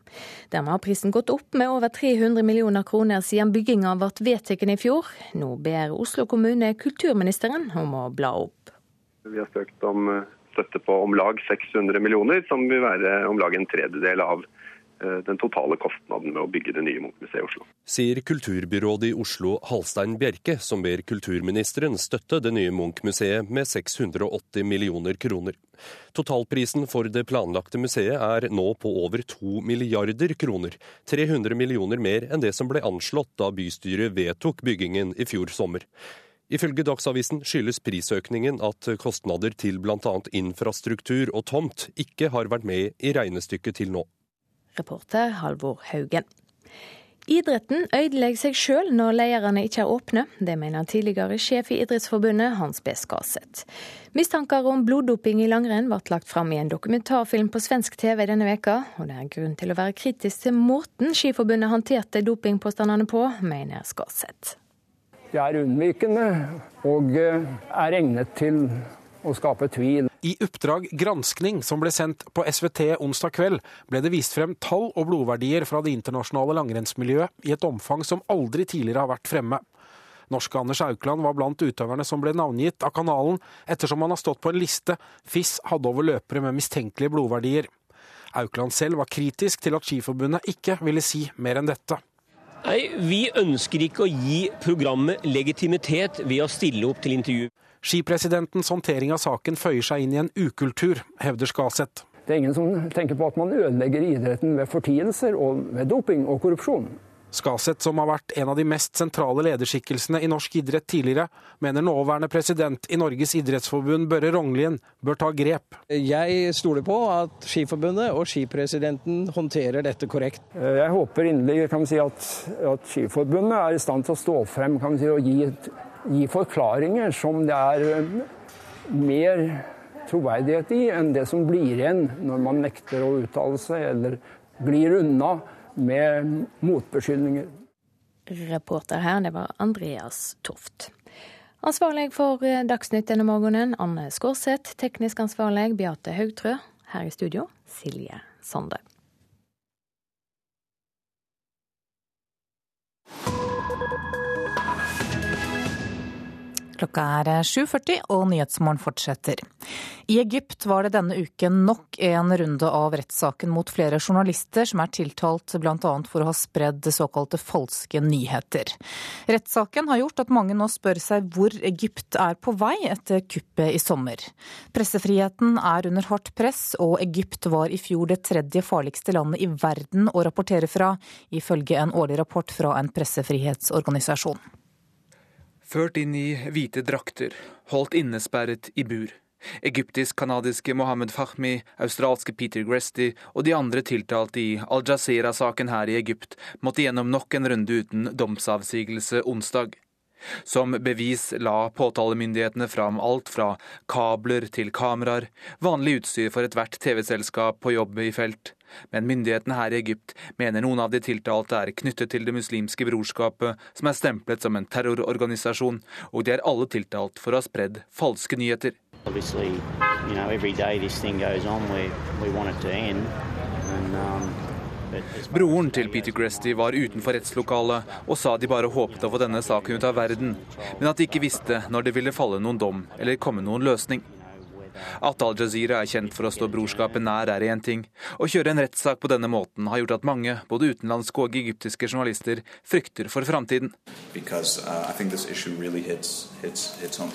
Dermed har prisen gått opp med over 300 millioner kroner siden bygginga ble vedtatt i fjor. Nå ber Oslo kommune kulturministeren om å bla opp. Vi har søkt om eh, støtte på om lag 600 millioner, som vil være om lag en tredjedel av den totale kostnaden med å bygge det nye Munch-museet i Oslo. Sier kulturbyrådet i Oslo Halstein Bjerke, som ber kulturministeren støtte det nye Munch-museet med 680 millioner kroner. Totalprisen for det planlagte museet er nå på over 2 milliarder kroner, 300 millioner mer enn det som ble anslått da bystyret vedtok byggingen i fjor sommer. Ifølge Dagsavisen skyldes prisøkningen at kostnader til bl.a. infrastruktur og tomt ikke har vært med i regnestykket til nå. Reporter Halvor Haugen. Idretten ødelegger seg sjøl når lederne ikke er åpne. Det mener tidligere sjef i Idrettsforbundet, Hans B. Skarseth. Mistanker om bloddoping i langrenn ble lagt fram i en dokumentarfilm på svensk TV denne veka, og det er grunn til å være kritisk til måten Skiforbundet håndterte dopingpåstandene på, mener Skarseth. Det er unnvikende og eh, er egnet til å skape tvil. I Oppdrag granskning, som ble sendt på SVT onsdag kveld, ble det vist frem tall og blodverdier fra det internasjonale langrennsmiljøet i et omfang som aldri tidligere har vært fremme. Norske Anders Aukland var blant utøverne som ble navngitt av kanalen, ettersom han har stått på en liste FIS hadde over løpere med mistenkelige blodverdier. Aukland selv var kritisk til at Skiforbundet ikke ville si mer enn dette. Nei, Vi ønsker ikke å gi programmet legitimitet ved å stille opp til intervju. Skipresidentens håndtering av saken føyer seg inn i en ukultur, hevder Skaseth. Det er ingen som tenker på at man ødelegger idretten ved fortielser og ved doping og korrupsjon. Skaseth, som har vært en av de mest sentrale lederskikkelsene i norsk idrett tidligere, mener nåværende president i Norges idrettsforbund, Børre Rognlien, bør ta grep. Jeg stoler på at Skiforbundet og skipresidenten håndterer dette korrekt. Jeg håper inderlig si, at, at, Skiforbundet er i stand til å stå frem si, og gi gi forklaringer som det er eh, mer troverdighet i enn det som blir igjen når man nekter å uttale seg eller glir unna med motbeskyldninger. Reporter her, det var Andreas Toft. Ansvarlig for eh, Dagsnytt denne morgenen, Anne Skårseth. Teknisk ansvarlig, Beate Haugtrø. Her i studio, Silje Sande. Klokka er 7.40 og Nyhetsmorgen fortsetter. I Egypt var det denne uken nok en runde av rettssaken mot flere journalister som er tiltalt bl.a. for å ha spredd såkalte falske nyheter. Rettssaken har gjort at mange nå spør seg hvor Egypt er på vei etter kuppet i sommer. Pressefriheten er under hardt press, og Egypt var i fjor det tredje farligste landet i verden å rapportere fra, ifølge en årlig rapport fra en pressefrihetsorganisasjon ført inn i hvite drakter, holdt innesperret i bur. Egyptisk-kanadiske Mohammed Fahmi, australske Peter Gresty og de andre tiltalte i Al-Jazeera-saken her i Egypt måtte gjennom nok en runde uten domsavsigelse onsdag. Som bevis la påtalemyndighetene fram alt fra kabler til kameraer, vanlig utstyr for ethvert TV-selskap på jobb i felt, men myndighetene her i Egypt mener noen av de tiltalte er knyttet til Det muslimske brorskapet, som er stemplet som en terrororganisasjon, og de er alle tiltalt for å ha spredd falske nyheter. Um, Broren til Peter Gresty var utenfor rettslokalet og sa de bare håpet å få denne saken ut av verden, men at de ikke visste når det ville falle noen dom eller komme noen løsning. At Al Jazeera er kjent for å stå brorskapet nær, er én ting. Å kjøre en rettssak på denne måten har gjort at mange, både utenlandske og egyptiske journalister, frykter for framtiden. Because, uh, really hits, hits, hits home,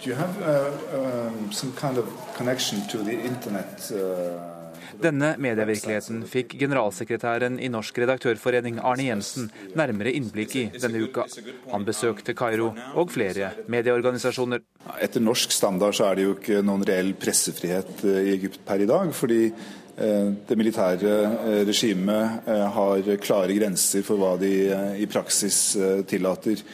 Do you have uh, um, some kind of connection to the internet? Uh... Denne medievirkeligheten fikk generalsekretæren i Norsk redaktørforening, Arne Jensen, nærmere innblikk i denne uka. Han besøkte Kairo og flere medieorganisasjoner. Etter norsk standard så er det jo ikke noen reell pressefrihet eh, i Egypt per i dag. fordi eh, det militære eh, regimet har klare grenser for hva de i praksis tillater.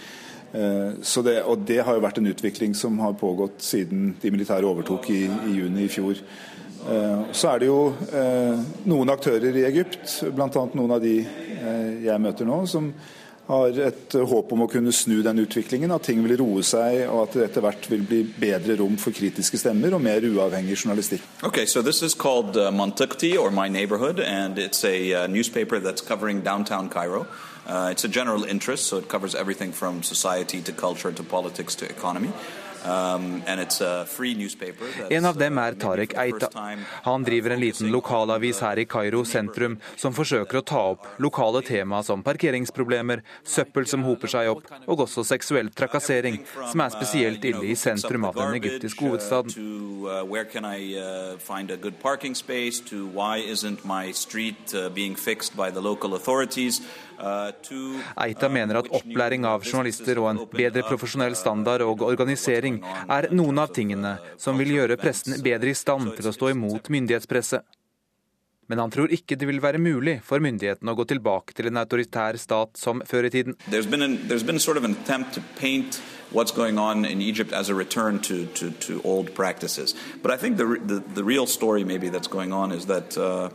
Det, og det har jo vært en utvikling som har pågått siden de militære overtok i, i juni i fjor. Så er det jo noen aktører i Egypt, bl.a. noen av de jeg møter nå, som har et håp om å kunne snu den utviklingen, at ting vil roe seg og at det etter hvert vil bli bedre rom for kritiske stemmer og mer uavhengig journalistikk. Okay, so this is called uh, Montukti, or My Neighborhood, and it's a uh, newspaper that's covering downtown Cairo. Uh, it's a general interest, so it covers everything from society to culture to politics to economy. Um, en av dem er uh, Tarek Eita. Han driver en liten lokalavis her i Kairo sentrum som forsøker å ta opp lokale tema som parkeringsproblemer, søppel som hoper seg opp, og også seksuell trakassering, som er spesielt ille i sentrum av den egyptiske uh, hovedstaden. Eita mener at opplæring av journalister og en bedre profesjonell standard og organisering er noen av tingene som vil gjøre pressen bedre i stand til å stå imot myndighetspresset. Men han tror ikke det vil være mulig for myndighetene å gå tilbake til en autoritær stat som før i tiden. what's going on in Egypt as a return to, to, to old practices. But I think the, the, the, real story maybe that's going on is that uh,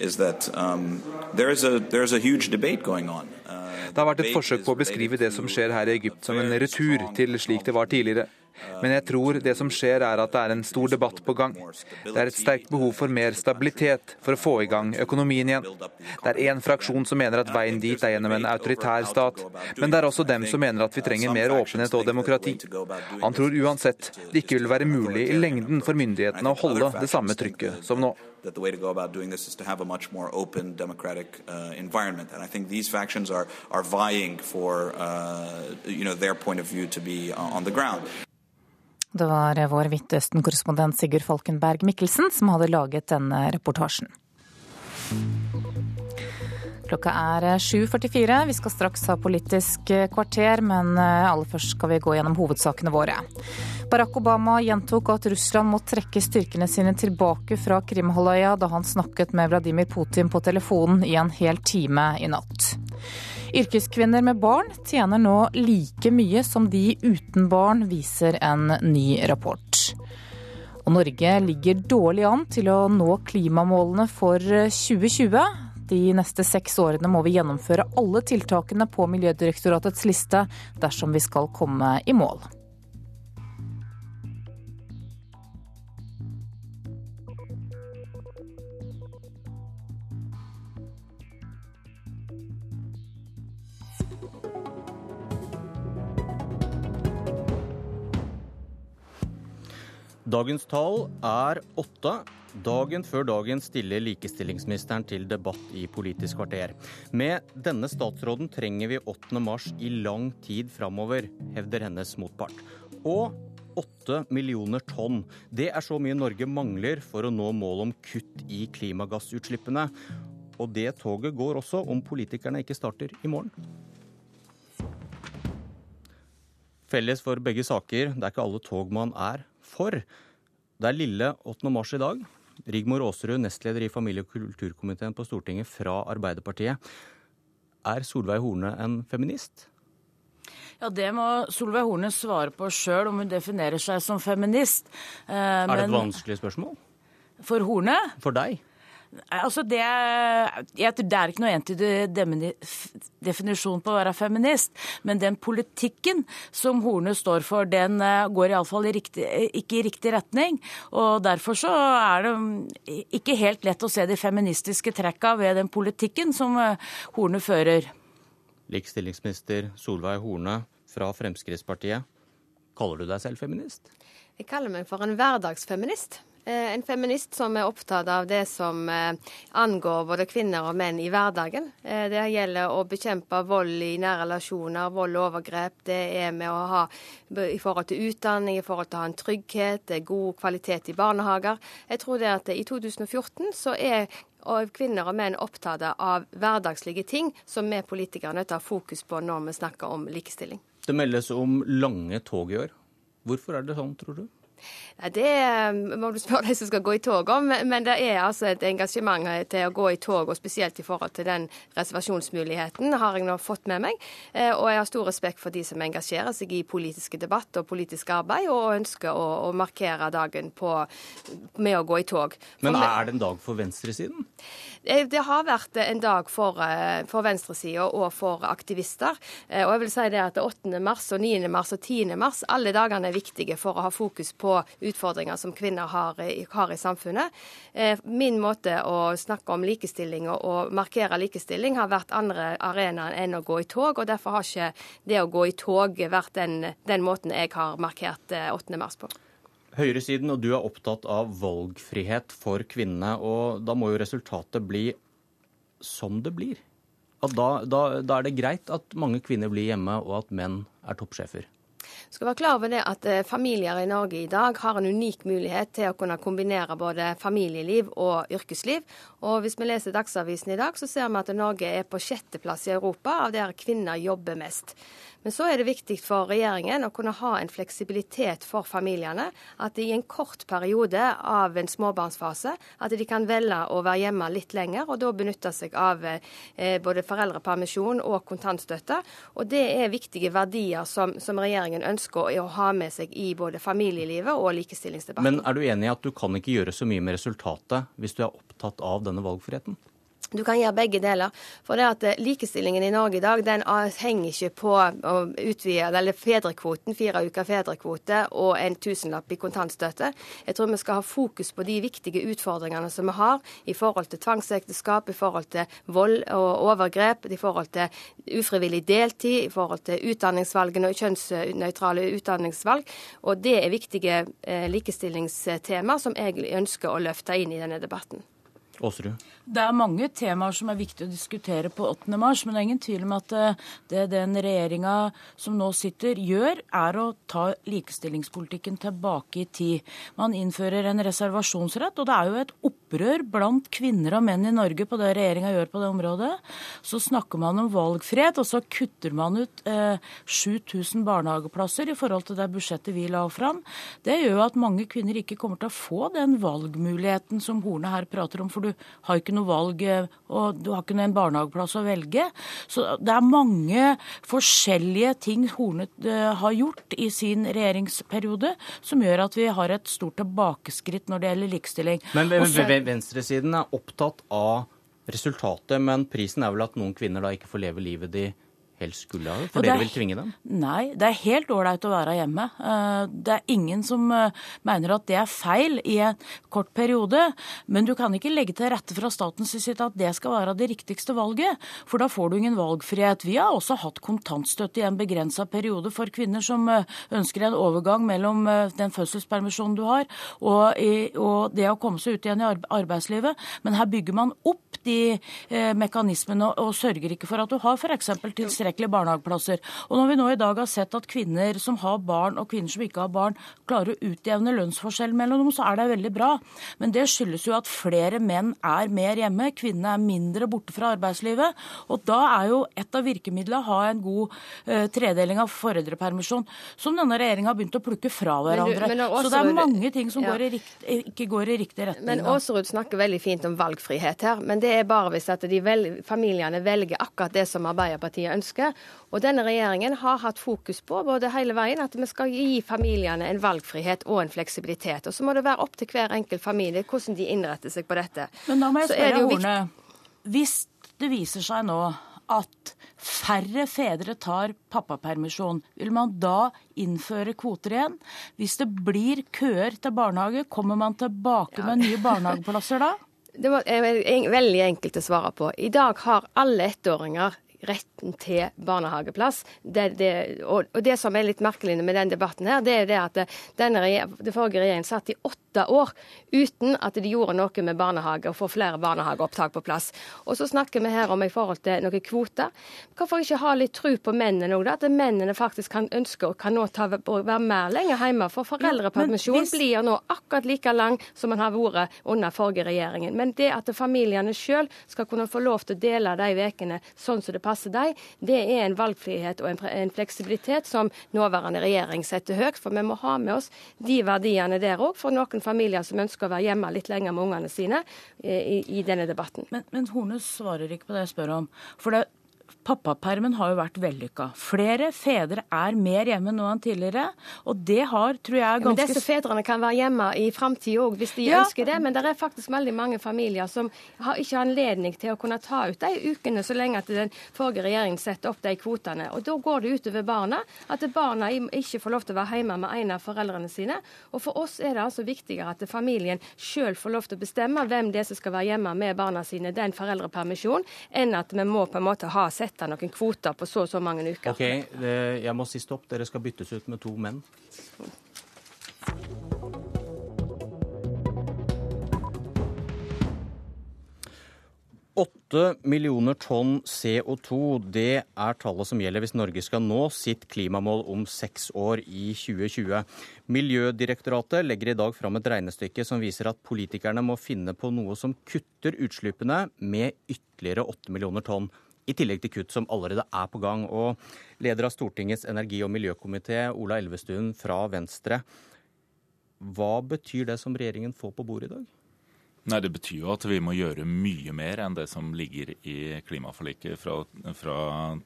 is that um, there is a there's a huge debate going on. Uh, det har vært et forsøk på å beskrive det som skjer her i Egypt som en retur til slik det var tidligere. Men jeg tror det som skjer er at det er en stor debatt på gang. Det er et sterkt behov for mer stabilitet for å få i gang økonomien igjen. Det er én fraksjon som mener at veien dit er gjennom en autoritær stat, men det er også dem som mener at vi trenger mer åpenhet og demokrati. Han tror uansett det ikke vil være mulig i lengden for myndighetene å holde det samme trykket som nå. That the way to go about doing this is to have a much more open democratic uh, environment. And I think these factions are, are vying for uh, you know, their point of view to be on the ground. Det var vår Midtøsten-korrespondent Sigurd Falkenberg Mikkelsen som hadde laget denne reportasjen. Klokka er 7.44. Vi skal straks ha Politisk kvarter, men aller først skal vi gå gjennom hovedsakene våre. Barack Obama gjentok at Russland må trekke styrkene sine tilbake fra Krimhalvøya da han snakket med Vladimir Putin på telefonen i en hel time i natt. Yrkeskvinner med barn tjener nå like mye som de uten barn, viser en ny rapport. Og Norge ligger dårlig an til å nå klimamålene for 2020. De neste seks årene må vi gjennomføre alle tiltakene på Miljødirektoratets liste dersom vi skal komme i mål. Dagens tall er åtte. Dagen før dagen stiller likestillingsministeren til debatt i Politisk kvarter. Med denne statsråden trenger vi 8. mars i lang tid framover, hevder hennes motpart. Og 8 millioner tonn. Det er så mye Norge mangler for å nå mål om kutt i klimagassutslippene. Og det toget går også om politikerne ikke starter i morgen. Felles for begge saker, det er ikke alle tog man er for. Det er lille 8. mars i dag. Rigmor Aasrud, nestleder i familie- og kulturkomiteen på Stortinget fra Arbeiderpartiet. Er Solveig Horne en feminist? Ja, Det må Solveig Horne svare på sjøl, om hun definerer seg som feminist. Eh, er det et vanskelig spørsmål? For Horne? For deg? Altså det, jeg, det er ikke noe entydig definisjon på å være feminist, men den politikken som Horne står for, den eh, går iallfall ikke i riktig retning. og Derfor så er det mm, ikke helt lett å se de feministiske trekka ved den politikken som eh, Horne fører. Likestillingsminister Solveig Horne fra Fremskrittspartiet, kaller du deg selv feminist? Jeg kaller meg for en hverdagsfeminist. Eh, en feminist som er opptatt av det som eh, angår både kvinner og menn i hverdagen. Eh, det gjelder å bekjempe vold i nære relasjoner, vold og overgrep. Det er med å ha i forhold til utdanning, i forhold til å ha en trygghet, god kvalitet i barnehager. Jeg tror det at i 2014 så er og kvinner og menn opptatt av hverdagslige ting som vi politikere er nødt til å ha fokus på når vi snakker om likestilling. Det meldes om lange tog i år. Hvorfor er det sånn, tror du? Det må du spørre de som skal gå i tog om, men det er altså et engasjement til å gå i tog, og spesielt i forhold til den reservasjonsmuligheten, har jeg nå fått med meg. Eh, og jeg har stor respekt for de som engasjerer seg i politiske debatt og politisk arbeid, og ønsker å, å markere dagen på, med å gå i tog. For men er det en dag for venstresiden? Det har vært en dag for, eh, for venstresida og for aktivister. Eh, og jeg vil si det at 8. mars og 9. mars og 10. mars, alle dagene er viktige for å ha fokus på utfordringer som kvinner har, har i samfunnet. Eh, min måte å snakke om likestilling og markere likestilling har vært andre arenaer enn å gå i tog, og derfor har ikke det å gå i tog vært den, den måten jeg har markert 8. mars på. Høyresiden og du er opptatt av valgfrihet for kvinnene. og Da må jo resultatet bli som det blir. Da, da, da, er det greit at mange kvinner blir hjemme, og at menn er toppsjefer. Skal være klar over det at eh, Familier i Norge i dag har en unik mulighet til å kunne kombinere både familieliv og yrkesliv. Og Hvis vi leser Dagsavisen i dag, så ser vi at Norge er på sjetteplass i Europa av der kvinner jobber mest. Men så er det viktig for regjeringen å kunne ha en fleksibilitet for familiene. At de i en kort periode av en småbarnsfase at de kan velge å være hjemme litt lenger, og da benytte seg av eh, både foreldrepermisjon og kontantstøtte. Og det er viktige verdier som, som, regjeringen ønsker å ha med seg i både familielivet og likestillingsdebatten. Men er du enig i at du kan ikke gjøre så mye med resultatet hvis du er opptatt av denne valgfriheten? Du kan gjøre begge deler. For det at eh, Likestillingen i Norge i dag den henger ikke på å utvide eller fedrekvoten, fire uker fedrekvote og en tusenlapp i kontantstøtte. Jeg tror vi skal ha fokus på de viktige utfordringene som vi har i forhold til tvangsekteskap, i forhold til vold og overgrep, i forhold til ufrivillig deltid, i forhold til utdanningsvalgene og kjønnsnøytrale utdanningsvalg. Og det er viktige eh, likestillingstema som jeg ønsker å løfte inn i denne debatten. Aasrud? Det er mange temaer som er viktig å diskutere på 8. mars, men det er ingen tvil om at eh, det den regjeringa som nå sitter, gjør, er å ta likestillingspolitikken tilbake i tid. Man innfører en reservasjonsrett, og det er jo et opprør blant kvinner og menn i Norge på det regjeringa gjør på det området. Så snakker man om valgfrihet, og så kutter man ut eh, 7000 barnehageplasser i forhold til det budsjettet vi la fram. Det gjør jo at mange kvinner ikke kommer til å få den valgmuligheten som Horne her prater om. for du har ikke noe valg, eh, og du har ikke en barnehageplass å velge. Så det er mange forskjellige ting Horne eh, har gjort i sin regjeringsperiode som gjør at vi har et stort tilbakeskritt når det gjelder likestilling. Men venstresiden er opptatt av resultatet, men prisen er vel at noen kvinner da ikke får leve livet de helst skulle ha? For dere vil tvinge dem? Nei, det er helt ålreit å være hjemme. Eh, det er ingen som eh, mener at det er feil i en kort periode. Men du kan ikke legge til rette fra statens side at det skal være det riktigste valget. For da får du ingen valgfrihet. Vi har også hatt kontantstøtte i en begrensa periode for kvinner som eh, ønsker en overgang mellom den fødselspermisjonen du har og, og det å komme seg ut igjen i arbeidslivet. Men her bygger man opp de mekanismene og sørger ikke for at du har f.eks. tilstrekkelig tilstrekkelige barnehageplasser. Og når vi nå i dag har sett at kvinner som har barn og kvinner som ikke har barn, klarer å utjevne lønnsforskjell mellom dem, så er det veldig bra. Men det skyldes jo at flere menn er mer hjemme, kvinnene er mindre borte fra arbeidslivet. Og da er jo et av virkemidlene å ha en god uh, tredeling av foreldrepermisjon, som denne regjeringa har begynt å plukke fra hverandre. Men men så det er mange ting som ja. går rikt, ikke går i riktig retning. Men Aasrud snakker veldig fint om valgfrihet her, men det er bare hvis at vel, familiene velger akkurat det som Arbeiderpartiet ønsker ønsker. Og denne regjeringen har hatt fokus på både hele veien at vi skal gi familiene en valgfrihet og en fleksibilitet. Og så må det være opp til hver enkelt familie hvordan de innretter seg på dette. Men da må jeg spørre Horne, hvis det viser seg nå at færre fedre tar pappapermisjon, vil man da innføre kvoter igjen? Hvis det blir køer til barnehage, kommer man tilbake med nye barnehageplasser da? Det er veldig enkelt å svare på. I dag har alle ettåringer retten til barnehageplass. Det, det, og, og, det som er litt merkelig med den debatten her, det er det at denne, det forrige regjeringen satt i åtte år uten at de gjorde noe med barnehage og få flere barnehageopptak på plass. Og så snakker vi her om i forhold til noen kvoter. Hvorfor ikke ha litt tro på mennene òg, At mennene faktisk kan ønske og kan nå ta, være mer lenger hjemme. For foreldrepermisjon hvis... blir nå akkurat like lang som den har vært under forrige regjeringen. Men det at familiene sjøl skal kunne få lov til å dele de ukene sånn som det passer passer dem, det er en valgfrihet og en, fleksibilitet som nåværende regjering setter høyt. For vi må ha med oss de verdiene der òg, for noen familier som ønsker å være hjemme litt lenger med ungene sine eh, i, i denne debatten. Men, men Horne svarer ikke på det jeg spør om. For det, Pappapermen har jo vært vellykka. Flere fedre er mer hjemme nå enn tidligere. Og det har, tror jeg, ganske Men disse fedrene kan være hjemme i framtida òg, hvis de ja. ønsker det. Men det er faktisk veldig mange familier som har ikke anledning til å kunne ta ut de ukene så lenge at den forrige regjeringen setter opp de kvotene. Og da går det utover barna. At barna ikke får lov til å være hjemme med en av foreldrene sine. Og for oss er det altså viktigere at familien sjøl får lov til å bestemme hvem det er som skal være hjemme med barna sine den foreldrepermisjonen, enn at vi må på en måte ha sette noen kvoter på så og så mange uker. Ok, Jeg må si stopp. Dere skal byttes ut med to menn. Åtte millioner tonn CO2, det er tallet som gjelder hvis Norge skal nå sitt klimamål om seks år i 2020. Miljødirektoratet legger i dag fram et regnestykke som viser at politikerne må finne på noe som kutter utslippene med ytterligere åtte millioner tonn i tillegg til kutt som allerede er på gang. Og leder av Stortingets energi- og miljøkomité, Ola Elvestuen fra Venstre. Hva betyr det som regjeringen får på bordet i dag? Nei, Det betyr jo at vi må gjøre mye mer enn det som ligger i klimaforliket fra, fra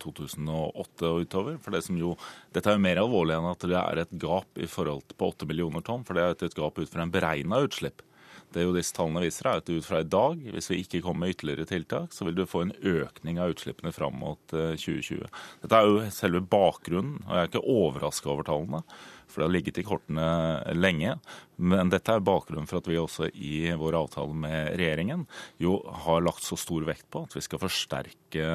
2008 og utover. For det jo, Dette er jo mer alvorlig enn at det er et gap i forhold på 8 millioner tonn. For det er et gap ut fra en beregna utslipp. Det jo disse tallene viser, er at ut fra i dag, hvis vi ikke kommer med ytterligere tiltak, så vil du få en økning av utslippene fram mot 2020. Eh, Dette er jo selve bakgrunnen, og jeg er ikke overraska over tallene. For det har ligget i kortene lenge. Men dette er bakgrunnen for at vi også i vår avtale med regjeringen jo har lagt så stor vekt på at vi skal forsterke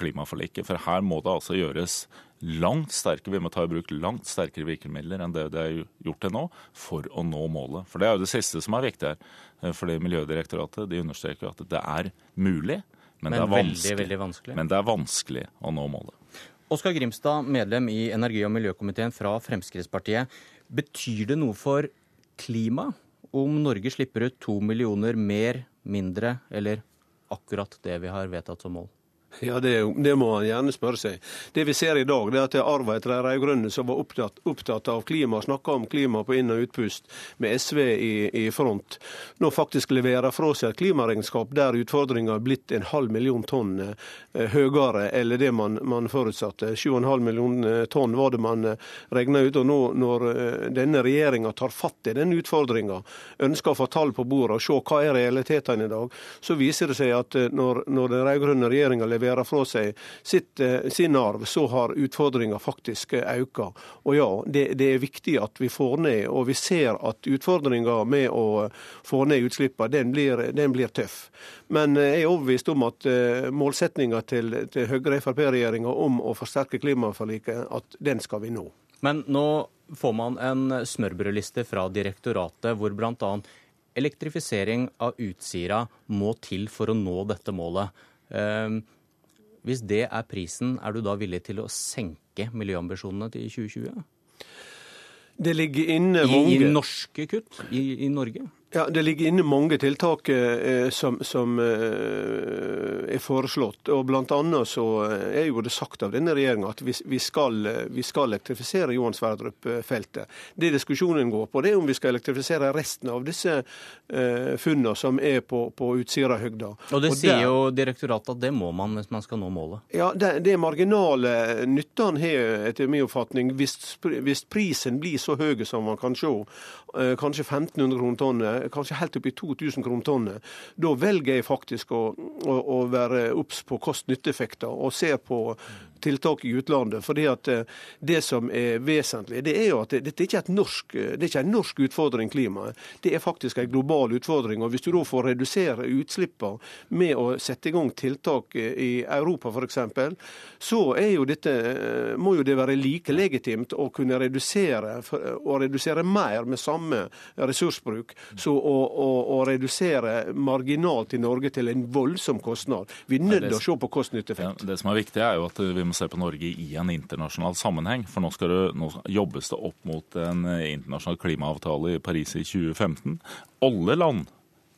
klimaforliket. For her må det altså gjøres langt sterkere, vi må ta i bruk langt sterkere virkemidler enn det det er gjort til nå, for å nå målet. For det er jo det siste som er viktig her. Eh, fordi Miljødirektoratet de understreker at det er mulig, men, men det er veldig, veldig vanskelig. Men det er vanskelig å nå målet. Oskar Grimstad, medlem i energi- og miljøkomiteen fra Fremskrittspartiet. Betyr det noe for klima om Norge slipper ut to millioner mer, mindre eller akkurat det vi har vedtatt som mål? Ja, det, det, må han gjerne spørre seg. Det vi ser i dag, det er at det er arva etter de rød-grønne som var opptatt, opptatt av klima, snakka om klima på inn- og utpust, med SV i, i, front, nå faktisk leverer fra seg et klimaregnskap der utfordringa er blitt en halv million tonn eh, høyere eller det man, man forutsatte. 7,5 millioner tonn var det man eh, regna ut. og nå Når eh, denne regjeringa tar fatt i den utfordringa, ønsker å få tall på bordet og se hva er realitetene i dag, så viser det seg at eh, når, når den rød-grønne regjeringa leverer fra seg sitt, eh, sin arv, så har utfordringa faktisk eh, økt. Og ja, det, det, er viktig at vi får ned, og vi ser at utfordringa med å få ned utslippene, den den blir tøff. Men eh, jeg er overbevist om at målsettinga til, til Høyre-Frp-regjeringa om å forsterke klimaforliket, at den skal vi nå. Men nå får man en smørbrødliste fra direktoratet hvor bl.a. elektrifisering av Utsira må til for å nå dette målet. Hvis det er prisen, er du da villig til å senke miljøambisjonene til 2020? Det ligger inne mange... I, i norske kutt i, i Norge? Ja, Det ligger inne mange tiltak eh, som, som eh, er foreslått. og Blant annet så er jo det sagt av denne regjeringa at vi, vi, skal, vi, skal, elektrifisere Johan Sverdrup-feltet. Det diskusjonen går på, det er om vi skal elektrifisere resten av disse eh, funnene som er på, på Utsirahøgda. Og Det og sier der, jo direktoratet at det må man hvis man skal nå målet? Ja, Det, det marginale nyttene har etter min oppfatning, hvis, hvis, prisen blir så høy som man kan se, eh, kanskje 1500 kroner tonnet, kanskje helt opp i 2000 kroner tonnet. Da velger jeg faktisk å, å, å være obs på kost-nytte-effekter og ser på tiltak i utlandet. fordi at eh, Det som er vesentlig, det er jo at dette ikke er, norsk, det er ikke en norsk utfordring, klimaet. Det er faktisk en global utfordring. og Hvis du da får redusere utslippene med å sette i gang tiltak i Europa f.eks., så er jo dette, eh, må jo det være like legitimt å kunne redusere, og redusere mer med samme ressursbruk. Så å, å, å redusere marginalt i Norge til en voldsom kostnad. Vi er nødt til å se på kost-nytte-effekt. Ja, det som er viktig, er jo at vi må se på Norge i en internasjonal sammenheng. For nå, det, nå jobbes det opp mot en internasjonal klimaavtale i Paris i 2015. Alle land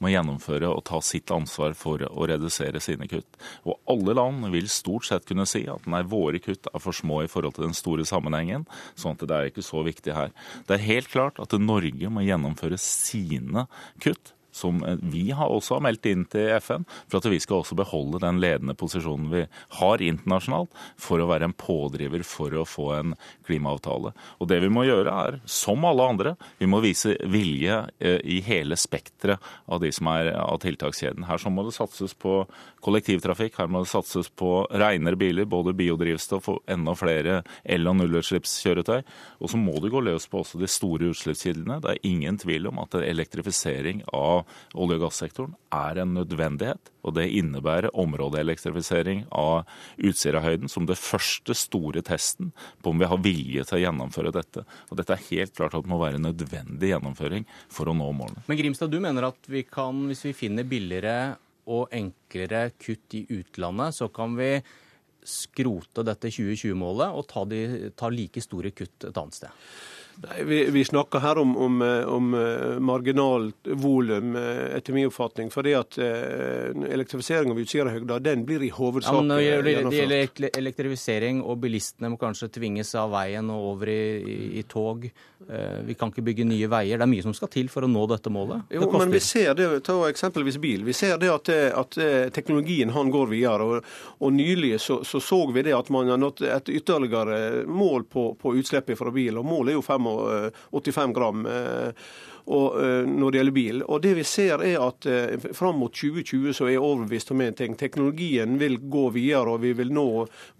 må gjennomføre og ta sitt ansvar for å redusere sine kutt. Og alle land vil stort sett kunne si at nei, våre kutt er for små i forhold til den store sammenhengen, sånn at det er ikke så viktig her. Det er helt klart at Norge må gjennomføre sine kutt som eh, vi har også har meldt inn til FN, for at vi skal også beholde den ledende posisjonen vi har internasjonalt, for å være en pådriver for å få en klimaavtale. Og det vi må gjøre er, som alle andre, vi må vise vilje eh, i hele spekteret av de som er av tiltakskjeden. Her så må det satses på kollektivtrafikk, her må det satses på renere biler, både biodrivstoff og enda flere el- og nullutslippskjøretøy. Og så må det gå løs på også de store utslippskildene. Det er ingen tvil om at elektrifisering av olje- og gassektoren er en nødvendighet. Og det innebærer områdeelektrifisering av Utsirahøyden som det første store testen på om vi har vilje til å gjennomføre dette. Og dette er helt klart at det må være en nødvendig gjennomføring for å nå målene. Men Grimstad, du mener at vi kan, hvis vi finner billigere og enklere kutt i utlandet, så kan vi skrote dette 2020-målet og ta, de, ta like store kutt et annet sted? Vi, vi, snakker her om, om, om marginalt volum, etter min oppfatning. fordi at Elektrifisering av Utsirahøgda den blir i hovedsak ja, det, det gjelder elektrifisering, og bilistene må kanskje tvinges av veien og over i, i, i, tog. Vi kan ikke bygge nye veier. Det er mye som skal til for å nå dette målet. Jo, men vi ser det, Ta eksempelvis bil. Vi ser det at, at teknologien han går videre. og, og Nylig så, så, så vi det at man har nådd et ytterligere mål på, på utslippet fra bil. og Målet er jo 85 85 gram og, når det gjelder bil. Og det vi ser er at Fram mot 2020 så er jeg overbevist om en ting. Teknologien vil gå videre, og vi vil nå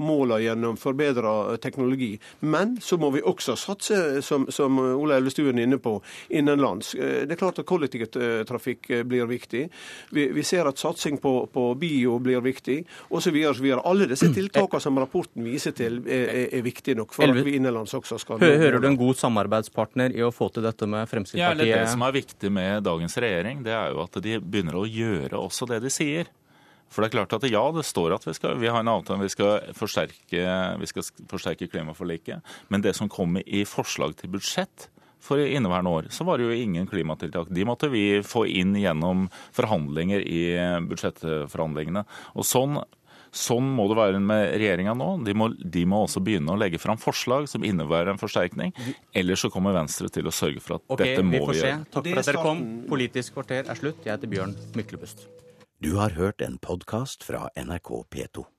målene gjennom forbedra teknologi. Men så må vi også satse, som, som Ola Elvestuen er inne på, innenlands. Det er klart at kollektivtrafikk blir viktig. Vi, vi ser at satsing på, på bio blir viktig, osv. Alle disse tiltakene som rapporten viser til, er, er, er viktige nok for at vi innenlands også skal Hører du en god samarbeidspartner i å få til dette med Fremskrittspartiet? Det som er viktig med dagens regjering, det er jo at de begynner å gjøre også det de sier. For det er klart at ja, det står at vi, skal, vi har en avtale vi skal forsterke, vi skal forsterke klimaforliket. Men det som kommer i forslag til budsjett for inneværende år, så var det jo ingen klimatiltak. De måtte vi få inn gjennom forhandlinger i budsjettforhandlingene. Og sånn Sånn må det være med regjeringa nå. De må, de må, også begynne å legge fram forslag som innebærer en forsterkning. Ellers så kommer Venstre til å sørge for at okay, dette må vi, vi gjøre. Takk for at dere kom. Politisk kvarter er slutt. Jeg heter Bjørn Myklebust. Du har hørt en podkast fra NRK P2.